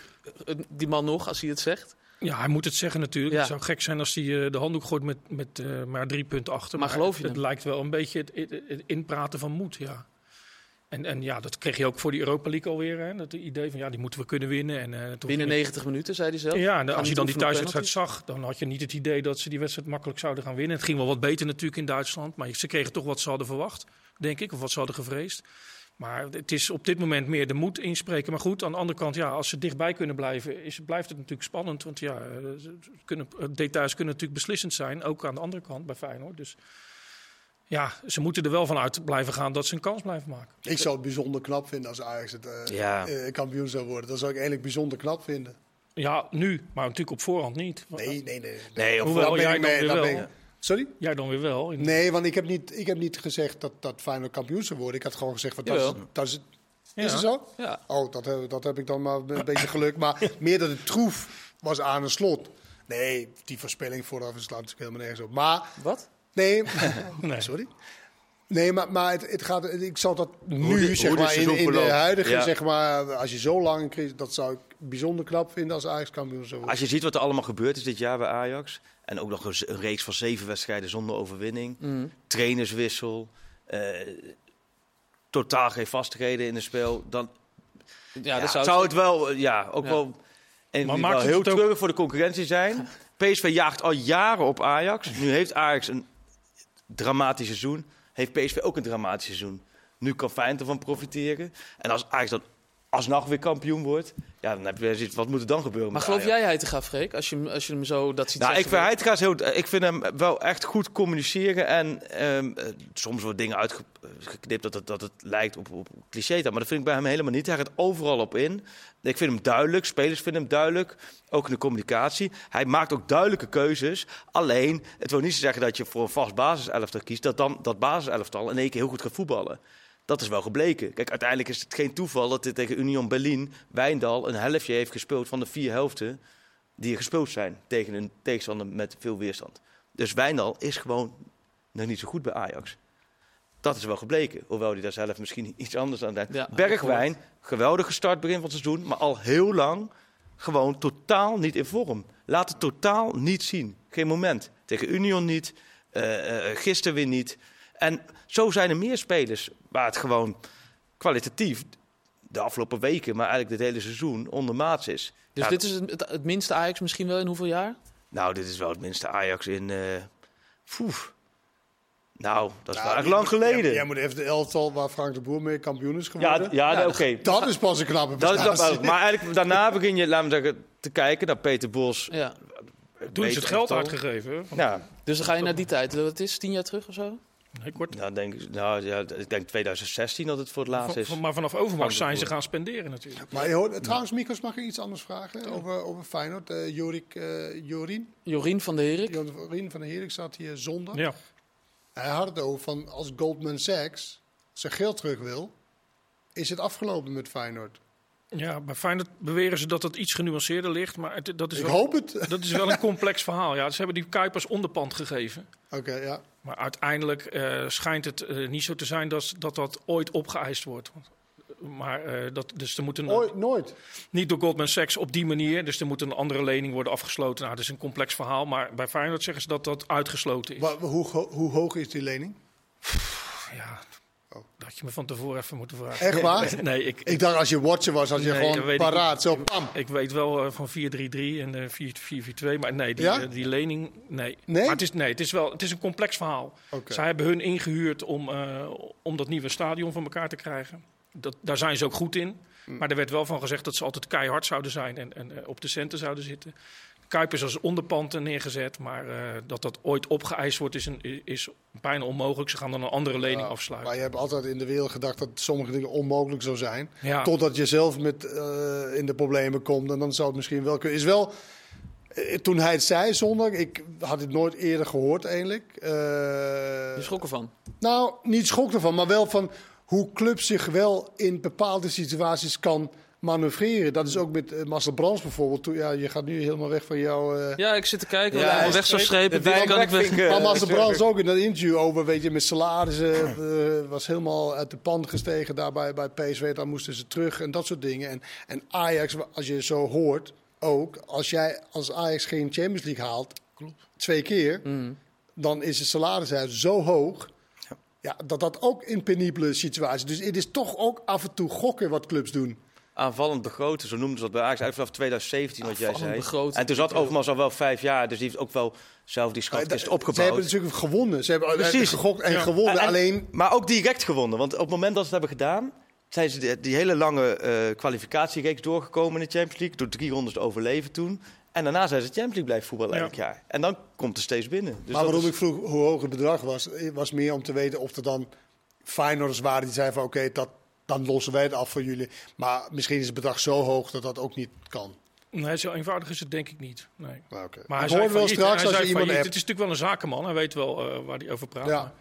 die man nog als hij het zegt? Ja, hij moet het zeggen natuurlijk. Het zou gek zijn als hij uh, de handdoek gooit met, met uh, maar drie punten achter. Maar, maar geloof je Het lijkt wel een beetje het, het, inpraten van moed, ja. En, en ja, dat kreeg je ook voor die Europa League alweer. Hè? Dat idee van ja, die moeten we kunnen winnen. En, uh, Binnen 90 minuten, zei hij zelf. Ja, en als je dan die thuiswedstrijd zag, dan had je niet het idee dat ze die wedstrijd makkelijk zouden gaan winnen. Het ging wel wat beter natuurlijk in Duitsland. Maar ze kregen toch wat ze hadden verwacht, denk ik. Of wat ze hadden gevreesd. Maar het is op dit moment meer de moed inspreken. Maar goed, aan de andere kant, ja, als ze dichtbij kunnen blijven, is, blijft het natuurlijk spannend. Want ja, eh, kunnen, details kunnen natuurlijk beslissend zijn. Ook aan de andere kant bij Feyenoord. Dus ja, ze moeten er wel vanuit blijven gaan dat ze een kans blijven maken. Ik zou het bijzonder knap vinden als Ajax het uh, kampioen zou worden. Dat zou ik eigenlijk bijzonder knap vinden. Ja, nu, maar natuurlijk op voorhand niet. Nee, nee, nee. nee. nee Hoewel, jij dan wel. Sorry? Jij dan weer wel? Nee, want ik heb niet, ik heb niet gezegd dat, dat Feyenoord kampioen zou worden. Ik had gewoon gezegd, wat dat, is, dat is, is het zo? Ja. Oh, dat, heb, dat heb ik dan maar een beetje geluk. Maar meer dat het troef was aan een slot. Nee, die voorspelling vooraf slaat natuurlijk helemaal nergens op. Maar... Wat? Nee, <laughs> nee. sorry. Nee, maar, maar het, het, gaat, ik zal dat nu, zeg maar, in, in, de huidige, zeg maar, als je zo lang in dat zou ik bijzonder knap vinden als Ajax kampioen zou worden. Als je ziet wat er allemaal gebeurd is dit jaar bij Ajax, en ook nog een, reeks van zeven wedstrijden zonder overwinning. Mm. Trainerswissel. Uh, totaal geen vastigheden in het spel. Dan ja, ja zou, zou het wel, eh, ja, ook wel, en maar wel heel treurig voor de concurrentie zijn. <laughs> PSV jaagt al jaren op Ajax. Nu heeft Ajax een dramatisch seizoen. Heeft PSV ook een dramatisch seizoen. Nu kan Feyenoord ervan profiteren. En als Ajax dan alsnog weer kampioen wordt, ja, dan heb je wat moet er dan gebeuren? Maar geloof jij Heitinga, Freek, als je, als je hem zo dat ziet nou, ik vind Heitinga heel, ik vind hem wel echt goed communiceren en um, soms worden dingen uitgeknipt dat het, dat het lijkt op, op cliché, maar dat vind ik bij hem helemaal niet. Hij gaat overal op in. Ik vind hem duidelijk, spelers vinden hem duidelijk, ook in de communicatie. Hij maakt ook duidelijke keuzes. Alleen, het wil niet zeggen dat je voor een vast basiselftal kiest, dat dan dat basiselftal in één keer heel goed gaat voetballen. Dat is wel gebleken. Kijk, uiteindelijk is het geen toeval dat dit tegen Union Berlin Wijndal een helftje heeft gespeeld van de vier helften die er gespeeld zijn tegen een tegenstander met veel weerstand. Dus Wijndal is gewoon nog niet zo goed bij Ajax. Dat is wel gebleken. Hoewel hij daar zelf misschien <laughs> iets anders aan denkt. Bergwijn, geweldige start begin van het seizoen. Maar al heel lang gewoon totaal niet in vorm. Laat het totaal niet zien. Geen moment. Tegen Union niet. Uh, uh, gisteren weer niet. En zo zijn er meer spelers waar het gewoon kwalitatief de afgelopen weken, maar eigenlijk dit hele seizoen ondermaats is. Dus dit is het, het, minste Ajax misschien wel in hoeveel jaar? Nou, dit is wel het minste Ajax in. Uh, nou, dat is nou, eigenlijk lang geleden. Jij, moet even de elftal waar Frank de Boer mee kampioen is geworden. Ja, ja, oké. Dat is pas een knappe prestatie. maar eigenlijk daarna begin je, laten we zeggen, te kijken naar Peter Bos. Ja. Toen is het geld uitgegeven. Ja. Dus dan ga je naar die tijd. Wat is tien jaar terug of zo? Nee, kort. Nou, denk, nou, ja, ik denk 2016 dat het voor het laatst is. maar vanaf Overmars zijn ze gaan spenderen natuurlijk. Maar je hoort, trouwens, Mikos, mag ik iets anders vragen over, over Feyenoord? Uh, Jorik, uh, Jorien? Jorien van de Herik. Jorien van de Herik zat hier zondag. Ja. Hij had het over van als Goldman Sachs zijn geld terug wil, is het afgelopen met Feyenoord. Ja, bij Feyenoord beweren ze dat het iets genuanceerder ligt. Maar het, dat is ik wel, hoop het. Dat is wel een complex verhaal. Ja, ze hebben die Kuipers onderpand gegeven. Oké, ja. Maar uiteindelijk uh, schijnt het uh, niet zo te zijn dat, dat dat ooit opgeëist wordt. Maar uh, dat, dus er moet een, Ooit, nooit. Niet door Goldman Sachs op die manier. Dus er moet een andere lening worden afgesloten. Nou, dat is een complex verhaal. Maar bij Feyenoord zeggen ze dat dat uitgesloten is. Maar, hoe, hoe hoog is die lening? Ja, Oh. Dat had je me van tevoren even moeten vragen. Echt waar? <laughs> Nee, ik, ik dacht als je watcher was, als je gewoon paraat, zo pam. Ik weet wel uh, van 4-3-3 en uh, 4-4-2, maar nee, die, ja? uh, die lening, nee. nee. Maar het is, nee, het is, wel, het is een complex verhaal. Okay. Zij hebben hun ingehuurd om, om dat nieuwe stadion van elkaar te krijgen. Dat, daar zijn ze ook goed in. Mm. Maar er werd wel van gezegd dat ze altijd keihard zouden zijn en, en op de centen zouden zitten. Kuipers als onderpand neergezet, maar uh, dat dat ooit opgeëist wordt is, een, is bijna onmogelijk. Ze gaan dan een andere lening ja, afsluiten. Maar je hebt altijd in de wereld gedacht dat sommige dingen onmogelijk zou zijn. Ja. Totdat je zelf met, uh, in de problemen komt en dan zou het misschien wel kunnen. Is wel, uh, toen hij het zei zondag, ik had het nooit eerder gehoord eigenlijk. je schrok ervan? Nou, niet schrok ervan, maar wel van hoe clubs zich wel in bepaalde situaties kan manoeuvreren. Dat is ook met uh, Marcel Brands bijvoorbeeld. ja, je gaat nu helemaal weg van jou. Uh... Ja, ik zit te kijken. Ja, weg zou strepen. Wie kan ik weg? Maar Marcel Brands ook in dat interview over, weet je, met salarissen. Uh, was helemaal uit de pan gestegen daarbij bij PSV. Dan moesten ze terug en dat soort dingen. En, en Ajax, als je zo hoort, ook. Als jij als Ajax geen Champions League haalt, Klopt. twee keer, mm. dan is het salaris zo hoog. Ja, dat dat ook in penibele situaties. Dus het is toch ook af en toe gokken wat clubs doen aanvallend begroten, zo noemden ze dat bij Ajax, eigenlijk vanaf 2017 wat jij zei. Begroten. En toen zat Overmars al wel vijf jaar, dus die heeft ook wel zelf die schatkist opgebouwd. Ze hebben natuurlijk gewonnen, ze hebben Precies. gegokt en gewonnen, alleen... Maar ook direct gewonnen, want op het moment dat ze het hebben gedaan, zijn ze die, hele lange uh, kwalificatiereeks doorgekomen in de Champions League, door drie rondes te overleven toen. En daarna zijn ze Champions League blijven voetballen elk jaar. En dan komt er steeds binnen. Dus maar waarom ik vroeg hoe hoog het bedrag was, was meer om te weten of er dan Feyenoorders waren die zeiden van oké, dat, dan lossen wij het af voor jullie. Maar misschien is het bedrag zo hoog dat dat ook niet kan. Nee, zo eenvoudig is het denk ik niet. Nee. Ah, okay. Maar hij zei wel straks als je iemand hebt. Het is natuurlijk wel een zakenman. Hij weet wel uh, waar hij over praat. Ja.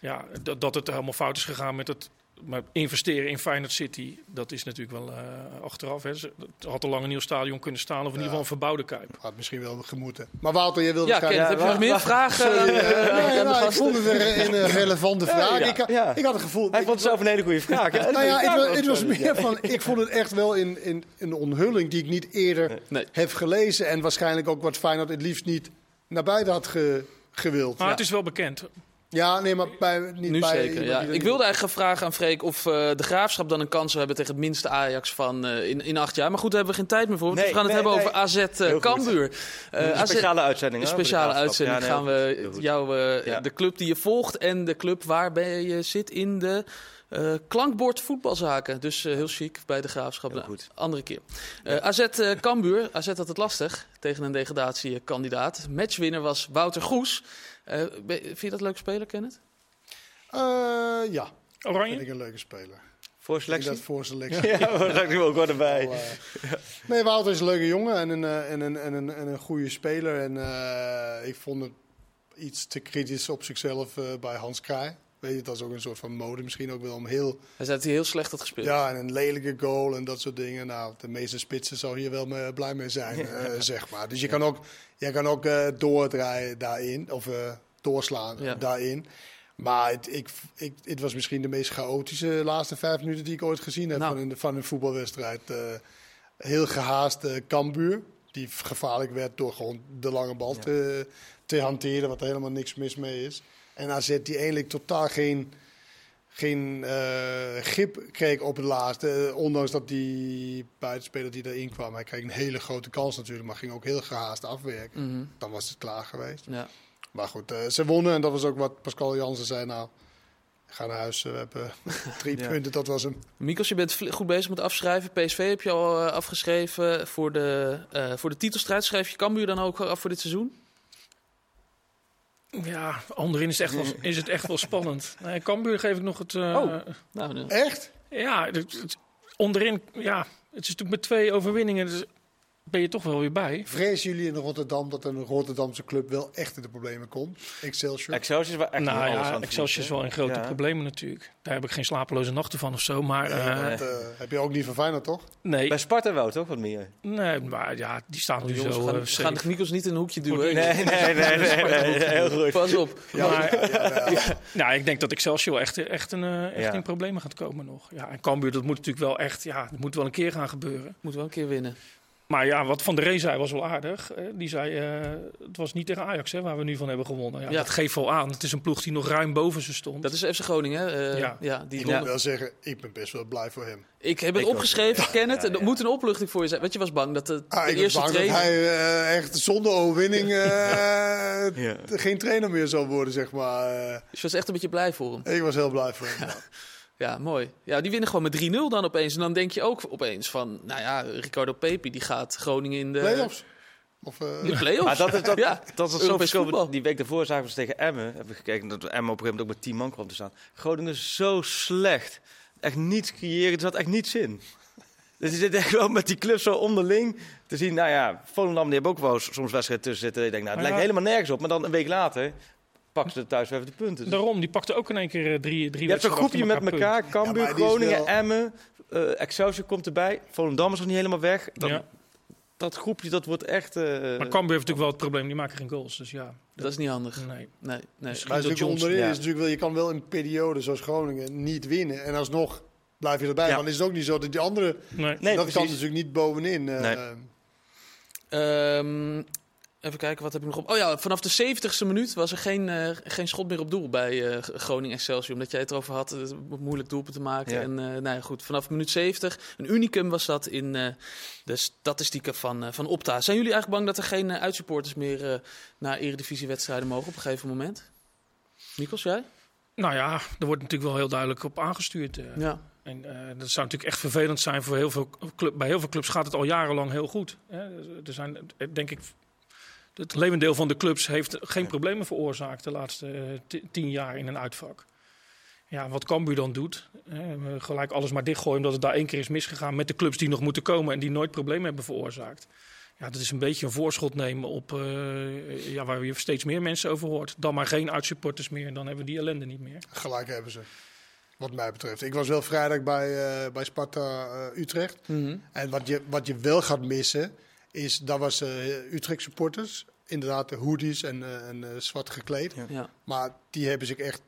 ja, dat, dat het helemaal fout is gegaan met het maar investeren in Feyenoord City, dat is natuurlijk wel uh, achteraf. Hè. Het had al lang een nieuw stadion kunnen staan, of in ieder geval een verbouwde Kuip. Had misschien wel gemoeten. Maar Wouter, jij wilde ja, Ken, heb je nog meer vragen? Sorry, uh, nou, ik vond het een, een relevante vraag. Ja, ik, ja. ik, had het gevoel... Hij vond het zelf een hele goede vraag. nou ja, het, het was meer van... Ik vond het echt wel in, in, een onthulling die ik niet eerder nee. heb gelezen. En waarschijnlijk ook wat Feyenoord het liefst niet naar buiten had ge, gewild. Maar het is wel bekend. Ja, nee, maar bij, niet nu bij, zeker. Ja. Ik wilde eigenlijk vragen aan Freek of uh, de graafschap dan een kans zou hebben tegen het minste Ajax van uh, in, in acht jaar. Maar goed, daar hebben we geen tijd meer voor. Nee, we gaan het hebben over AZ uh, Cambuur. een speciale uitzending. Een speciale uitzending ja, gaan we jou, ja. de club die je volgt en de club waarbij je zit in de uh, klankbord voetbalzaken. Dus uh, heel chic bij de graafschap. Nou, goed. Andere keer. Uh, AZ uh, Cambuur. AZ had het lastig tegen een degradatiekandidaat. Matchwinner was Wouter Goes. Vind je dat leuk speler, Kenneth? ja. Oranje? Vind ik een leuke speler. Voor selectie? Dat voor selectie. <laughs> ja, daar ik ook wel erbij. Al, nee, Wouter is een leuke jongen en een, en een, en een, en een goede speler. En ik vond het iets te kritisch op zichzelf bij Hans Kraai. Weet je, dat is ook een soort van mode misschien ook wel om heel... Hij zei dat hij heel slecht had gespeeld. Ja, en een lelijke goal en dat soort dingen. Nou, de meeste spitsen zou hier wel mee, blij mee zijn, uh, <laughs> zeg maar. Dus je kan ook, je kan ook uh, doordraaien daarin, of uh, doorslaan ja. daarin. Maar het, ik, ik, het was misschien de meest chaotische laatste vijf minuten die ik ooit gezien heb Nou. van, een, van een voetbalwedstrijd. Eh, heel gehaast eh Cambuur, die gevaarlijk werd door gewoon de lange bal te, te hanteren, wat er helemaal niks mis mee is. En AZ die eigenlijk totaal geen, geen eh, grip kreeg op het laatste. Eh, ondanks dat die buitenspeler die erin kwam, hij kreeg een hele grote kans natuurlijk, maar ging ook heel gehaast afwerken. Mhm. Dan was het klaar geweest. Ja. Maar goed, eh, ze wonnen en dat was ook wat Pascal Jansen zei. Nou, ga naar huis, we hebben <laughs> drie Ja. punten, dat was hem. Mikos, je bent goed bezig met afschrijven. PSV heb je al afgeschreven. Voor de, voor de titelstrijd schrijf je Cambuur dan ook af voor dit seizoen? Ja, onderin is het echt wel, is het echt wel spannend. <laughs> Nee, Cambuur geef ik nog het... eh, Oh. Nou, nee. Echt? Ja, het- het- onderin, ja, het is natuurlijk met twee overwinningen, dus ben je toch wel weer bij. Vrezen jullie in Rotterdam dat een Rotterdamse club wel echt in de problemen komt? Excelsior? Excelsior is wel echt nou ja, Excelsior is wel in grote Ja. problemen natuurlijk. Daar heb ik geen slapeloze nachten van of zo, maar Ja, eh, dat eh, heb je ook niet van Feyenoord, toch? nee, Bij Sparta wel, toch? Wat meer. nee, maar ja, die staan nu Die jongens zo gaan, eh, gaan de Mikos niet in een hoekje duwen. Nee, nee, nee, nee, nee, nee, heel goed. Pas op. Maar, Ja, <laughs> ja. nou, ik denk dat Excelsior echt, echt, een, echt Ja. in problemen gaat komen nog. Ja, en Cambuur, dat moet natuurlijk wel echt, ja, dat moet wel een keer gaan gebeuren. Moet wel een keer winnen. Maar ja, wat Van der Rey zei was wel aardig. Eh, die zei, eh, het was niet tegen Ajax hè, waar we nu van hebben gewonnen. Ja, Ja. Dat geeft wel aan. Het is een ploeg die nog ruim boven ze stond. Dat is FC Groningen, hè? Eh, Ja. ja. die Ik moet wel zeggen, ik ben best wel blij voor hem. Ik heb het Ik opgeschreven, Kenneth. Ja, Er moet een opluchting voor je zijn. Want je was bang dat de, Ah, de ik was eerste bang dat trainer... hij eh, echt zonder overwinning eh, <laughs> Ja. geen trainer meer zou worden, zeg maar. Eh, Dus je was echt een beetje blij voor hem. ik was heel blij voor hem. <laughs> ja. Mooi. Ja, die winnen gewoon met 3-0 dan opeens. En dan denk je ook opeens van... Nou ja, Ricardo Pepi die gaat Groningen in de... Play-offs? Of, eh, De play-offs. Maar dat is, dat, ja. dat is zo verschil. voetbal. Die week daarvoor zagen we ze tegen Emmen. Hebben we gekeken dat Emmen op een gegeven moment ook met 10 man kwam te staan. Groningen is zo slecht. Echt niets creëren. Er zat echt niets in. Dus je zit echt wel met die club zo onderling te zien. Nou ja, Volendam die hebben ook wel soms wedstrijden tussen zitten. Ik denk, nou, het Maar lijkt ja. helemaal nergens op. Maar dan een week later pakken ze thuis even de punten. Dus Daarom, die pakte ook in één keer eh, drie, drie je hebt een groepje met elkaar. Cambuur, is Groningen, wel- Emmen. eh, Excelsior komt erbij. Volendam is nog niet helemaal weg. Dan, Ja. Dat groepje dat wordt echt... eh, Maar Cambuur heeft natuurlijk wel het probleem, die maken geen goals. Dus ja, Dat is niet handig. nee. Nee, nee. Maar het is dat natuurlijk Johnson- onderin ja. is natuurlijk wel, je kan wel in perioden zoals Groningen niet winnen. En alsnog blijf je erbij. Ja. Want is het ook niet zo dat die andere... Nee. Nee, dat kan precies. natuurlijk niet bovenin. eh, Nee. Ehm, even kijken, wat heb ik nog op? Oh ja, vanaf de 70ste minuut was er geen, eh, geen schot meer op doel bij eh, Groningen Excelsior. Omdat jij het erover had, het wordt moeilijk doelpunt te maken. Ja. En eh, nou ja, goed, vanaf minuut 70, een unicum was dat in eh, de statistieken van, eh, van Opta. Zijn jullie eigenlijk bang dat er geen eh, uitsupporters meer eh, naar eredivisiewedstrijden mogen op een gegeven moment? Mikos, jij? Nou ja, er wordt natuurlijk wel heel duidelijk op aangestuurd. eh. Ja. En eh, dat zou natuurlijk echt vervelend zijn voor heel veel clubs. Bij heel veel clubs gaat het al jarenlang heel goed. Hè. Er zijn, eh, denk ik, het levendeel van de clubs heeft geen problemen veroorzaakt de laatste eh, ti- tien jaar in een uitvak. Ja, wat Cambuur dan doet, hè, gelijk alles maar dichtgooien omdat het daar één keer is misgegaan met de clubs die nog moeten komen en die nooit problemen hebben veroorzaakt. Ja, dat is een beetje een voorschot nemen op eh, ja, waar je steeds meer mensen over hoort. Dan maar geen uitsupporters meer en dan hebben we die ellende niet meer. Gelijk hebben ze. Wat mij betreft. Ik was wel vrijdag bij, eh, bij Sparta Utrecht. Mhm. En wat je, wat je wel gaat missen, is dat was eh, Utrecht supporters. Inderdaad, de hoodies en, eh, en eh, zwart gekleed. Ja. Ja. Maar die hebben zich echt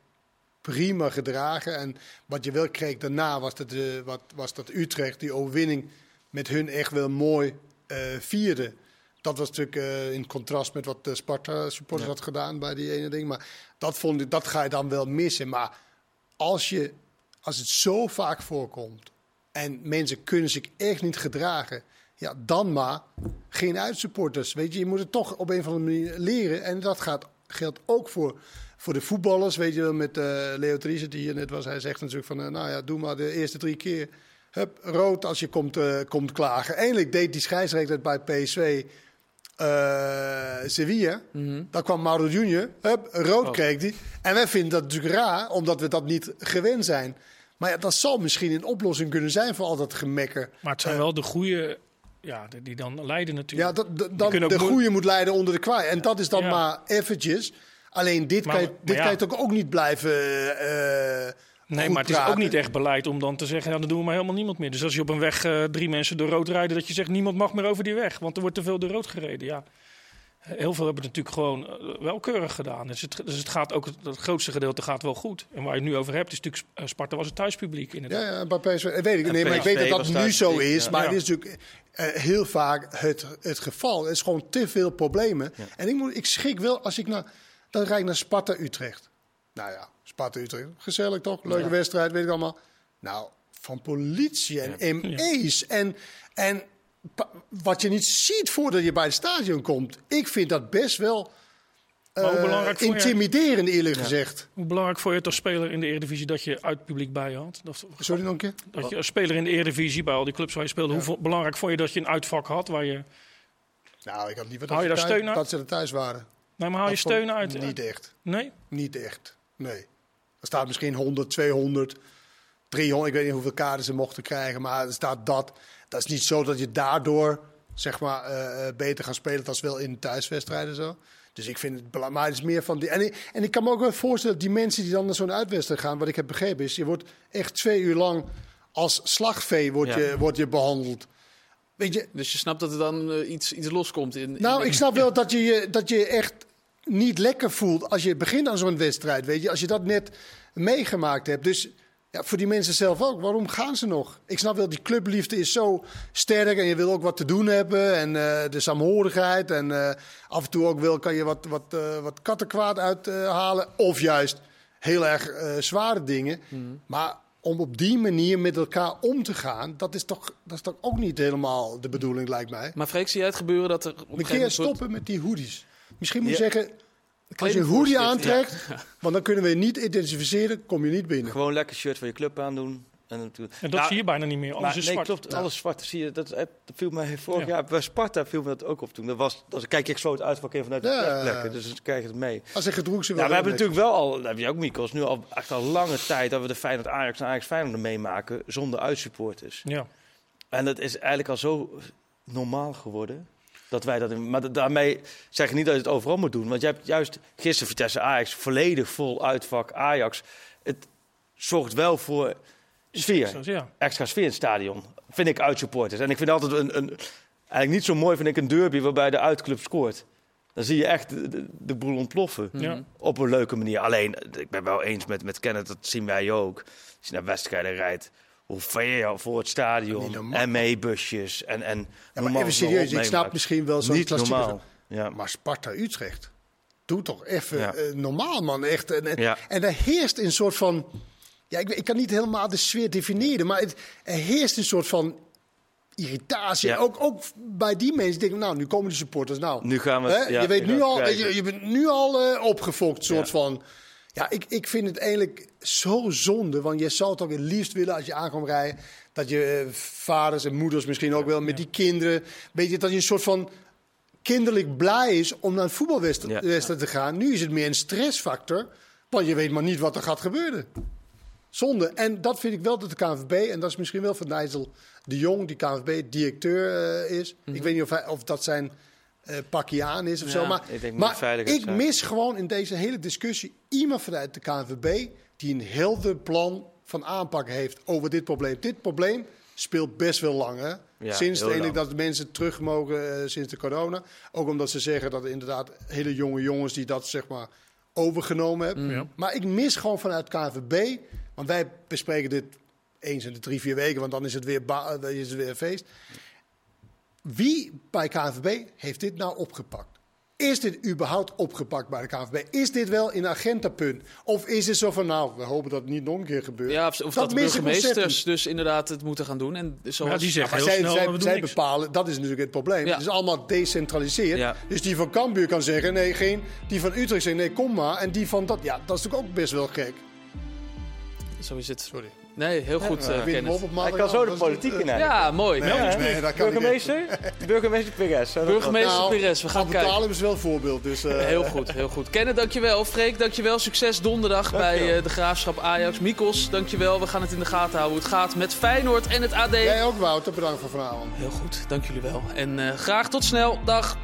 prima gedragen. En wat je wel kreeg daarna was dat, wat, was dat Utrecht die overwinning met hun echt wel mooi eh, vierde. Dat was natuurlijk eh, in contrast met wat de Sparta supporters had gedaan bij die ene ding. Maar dat, vond ik, dat ga je dan wel missen. Maar als, je, als het zo vaak voorkomt en mensen kunnen zich echt niet gedragen, ja, dan maar geen uitsupporters. Weet je, je moet het toch op een of andere manier leren. En dat gaat, geldt ook voor, voor de voetballers. Weet je wel, met eh Leo Driesen die hier net was. Hij zegt natuurlijk van, eh, nou ja, doe maar de eerste drie keer. Hup, rood als je komt, eh, komt klagen. Eindelijk deed die scheidsrechter bij PSV eh Sevilla. Mhm. Daar kwam Mauro Junior. Hup, rood Oh. kreeg hij. En wij vinden dat natuurlijk raar, omdat we dat niet gewend zijn. Maar ja, dat zal misschien een oplossing kunnen zijn voor al dat gemekker. Maar het zijn wel de goede ja, die- dan leiden natuurlijk. Ja, dat, dat, dan de goede moet leiden onder de kwaai. En dat is dan Ja. maar eventjes. Alleen dit, Maar- kan, je, dit ja. kan je toch ook niet blijven eh nee, goed maar het is ook niet echt beleid om dan te zeggen, ja, dan doen we maar helemaal niemand meer. Dus als je op een weg eh, drie mensen door rood rijden, dat je zegt, niemand mag meer over die weg, want er wordt te veel door rood gereden. Ja, Heel veel hebben het natuurlijk gewoon uh, wel keurig gedaan. Dus het, dus het gaat ook, het grootste gedeelte gaat wel goed. En waar je het nu over hebt, is natuurlijk uh, Sparta was het thuispubliek inderdaad. Ja, ja bij PSV, weet ik, nee, maar ik weet dat dat nu zo is. Ja. Maar ja. het is natuurlijk uh, heel vaak het, het geval. Het is gewoon te veel problemen. Ja. En ik, moet, ik schrik wel als ik naar, dan rijd ik naar Sparta Utrecht. Nou ja, Sparta Utrecht, gezellig toch? Leuke wedstrijd, weet ik allemaal. Nou, van politie en ME's en... en wat je niet ziet voordat je bij het stadion komt. Ik vind dat best wel uh, intimiderend, eerlijk ja. gezegd. Hoe belangrijk voor je het als speler in de Eredivisie dat je uit publiek bij je had? Dat, Sorry nog een keer? Dat je als speler in de Eredivisie, bij al die clubs waar je speelde, ja. hoe belangrijk vond je dat je een uitvak had waar je... Nou, ik had liever dat, je daar thuis, steun uit? dat ze er thuis waren. Nee, maar haal je steun uit? Niet echt. Nee? Niet echt, nee. Er staat misschien 100, 200, 300, ik weet niet hoeveel kaarten ze mochten krijgen, maar er staat dat. Dat is niet zo dat je daardoor zeg maar, uh, beter gaat spelen als wel in thuiswedstrijden zo. Dus ik vind het belangrijk. Maar het is meer van die. En ik, en ik kan me ook wel voorstellen dat die mensen die dan naar zo'n uitwedstrijd gaan, wat ik heb begrepen is, je wordt echt twee uur lang als slagvee wordt ja. je, wordt je behandeld. Weet je, dus je snapt dat er dan uh, iets, iets loskomt in. Nou, in... ik snap wel <laughs> dat je, dat je echt niet lekker voelt als je begint aan zo'n wedstrijd. Weet je, als je dat net meegemaakt hebt. Dus ja, voor die mensen zelf ook. Waarom gaan ze nog? Ik snap wel, die clubliefde is zo sterk en je wil ook wat te doen hebben. En uh, de saamhorigheid. En uh, af en toe ook wil, kan je wat, wat, uh, wat kattenkwaad uithalen. of juist heel erg zware dingen. Mm. Maar om op die manier met elkaar om te gaan, dat is toch, dat is toch ook niet helemaal de bedoeling, lijkt mij. Maar Freek, zie jij het gebeuren dat er... Op een keer stoppen met die hoodies. Misschien moet je ja. zeggen, als je een hoodie aantrekt, ja. <laughs> want dan kunnen we je niet identificeren, kom je niet binnen. Gewoon lekker shirt van je club aandoen. En, en dat nou, zie je bijna niet meer. Alles maar, is nee, zwart. klopt. Ja. Alles zwart. Zie je, dat, dat viel mij vorig jaar bij Sparta viel me dat ook op toen. Dat was, als kijk ik zo het uit vanuit de ja, plekken, dus dan krijg je het mee. Als ik gedroeg ze ja, we hebben natuurlijk wel al, dat heb je ook Mikos, nu al echt al lange tijd dat we de Feyenoord Ajax en Ajax Feyenoord meemaken zonder uitsupporters. Ja. En dat is eigenlijk al zo normaal geworden. Dat wij dat in, maar daarmee zeg ik niet dat je het overal moet doen. Want je hebt juist gisteren Vitesse Ajax volledig vol uitvak Ajax. Het zorgt wel voor sfeer. Ja. Extra sfeer in het stadion. Vind ik uitsupporters. En ik vind altijd een, een, eigenlijk niet zo mooi vind ik een derby waarbij de uitclub scoort. Dan zie je echt de, de, de boel ontploffen. Ja. Op een leuke manier. Alleen, ik ben wel eens met, met Kenneth, dat zien wij ook. Als je naar wedstrijden rijdt hoe ver voor het stadion en meebusjes en en ja, maar even serieus, ik snap misschien wel zo'n niet normaal. Ja. Maar Sparta Utrecht, doe toch even ja. uh, normaal man, echt. En, en, ja. en er heerst een soort van, ja, ik, ik kan niet helemaal de sfeer definiëren, maar het, er heerst een soort van irritatie. Ja. Ook, ook bij die mensen denken, nou, nu komen de supporters. Nou, nu gaan we. Hè, ja, je weet nu al, je, je, bent nu al uh, opgefokt, soort ja. van. Ja, ik, ik vind het eigenlijk zo zonde. Want je zou toch het liefst willen als je aankomt rijden. Dat je uh, vaders en moeders misschien ook wel met die kinderen. Weet je, dat je een soort van kinderlijk blij is om naar een voetbalwedstrijd te gaan. Nu is het meer een stressfactor. Want je weet maar niet wat er gaat gebeuren. Zonde. En dat vind ik wel dat de KNVB, en dat is misschien wel van Nigel de Jong, die KNVB-directeur uh, is. Ik weet niet of, hij, of dat zijn uh, pakje aan is of ja, zo. Maar ik, denk maar ik mis gewoon in deze hele discussie iemand vanuit de KNVB die een helder plan van aanpak heeft over dit probleem. Dit probleem speelt best wel lang. Hè? Ja, sinds dat de mensen terug mogen uh, sinds de corona. Ook omdat ze zeggen dat er inderdaad hele jonge jongens die dat zeg maar overgenomen hebben. Ja. Maar ik mis gewoon vanuit KNVB, want wij bespreken dit eens in de drie, vier weken, want dan is het weer, ba- is het weer feest. Wie bij KNVB heeft dit nou opgepakt? Is dit überhaupt opgepakt bij de KNVB? Is dit wel in agendapunt? Of is het zo van, nou, we hopen dat het niet nog een keer gebeurt? Ja, of, of dat, dat de burgemeesters dus inderdaad het moeten gaan doen. En zoals... Ja, die zeggen ja, heel zij, snel, zij, zij bepalen, dat is natuurlijk het probleem. Ja. Het is allemaal gedecentraliseerd. Ja. Dus die van Cambuur kan zeggen, nee, geen. Die van Utrecht zegt, nee, kom maar. En die van dat, ja, dat is natuurlijk ook best wel gek. Zo is het. Sorry. Nee, heel goed, uh, Kenneth. Hij kan zo de politiek in Ja, mooi. Nee, nee, nee, dat kan Burgemeester? Burgemeester Perez. Burgemeester nou, Perez, we gaan kijken. Betalen is wel een voorbeeld. Dus, uh... Heel goed, heel goed. Kenneth, dankjewel. Freek, dankjewel. Succes donderdag dankjewel. bij uh, de Graafschap Ajax. Mikos, dankjewel. We gaan het in de gaten houden. Het gaat met Feyenoord en het AD. Jij ook, Wouter. Bedankt voor vanavond. Heel goed, dank jullie wel. En graag tot snel. Dag.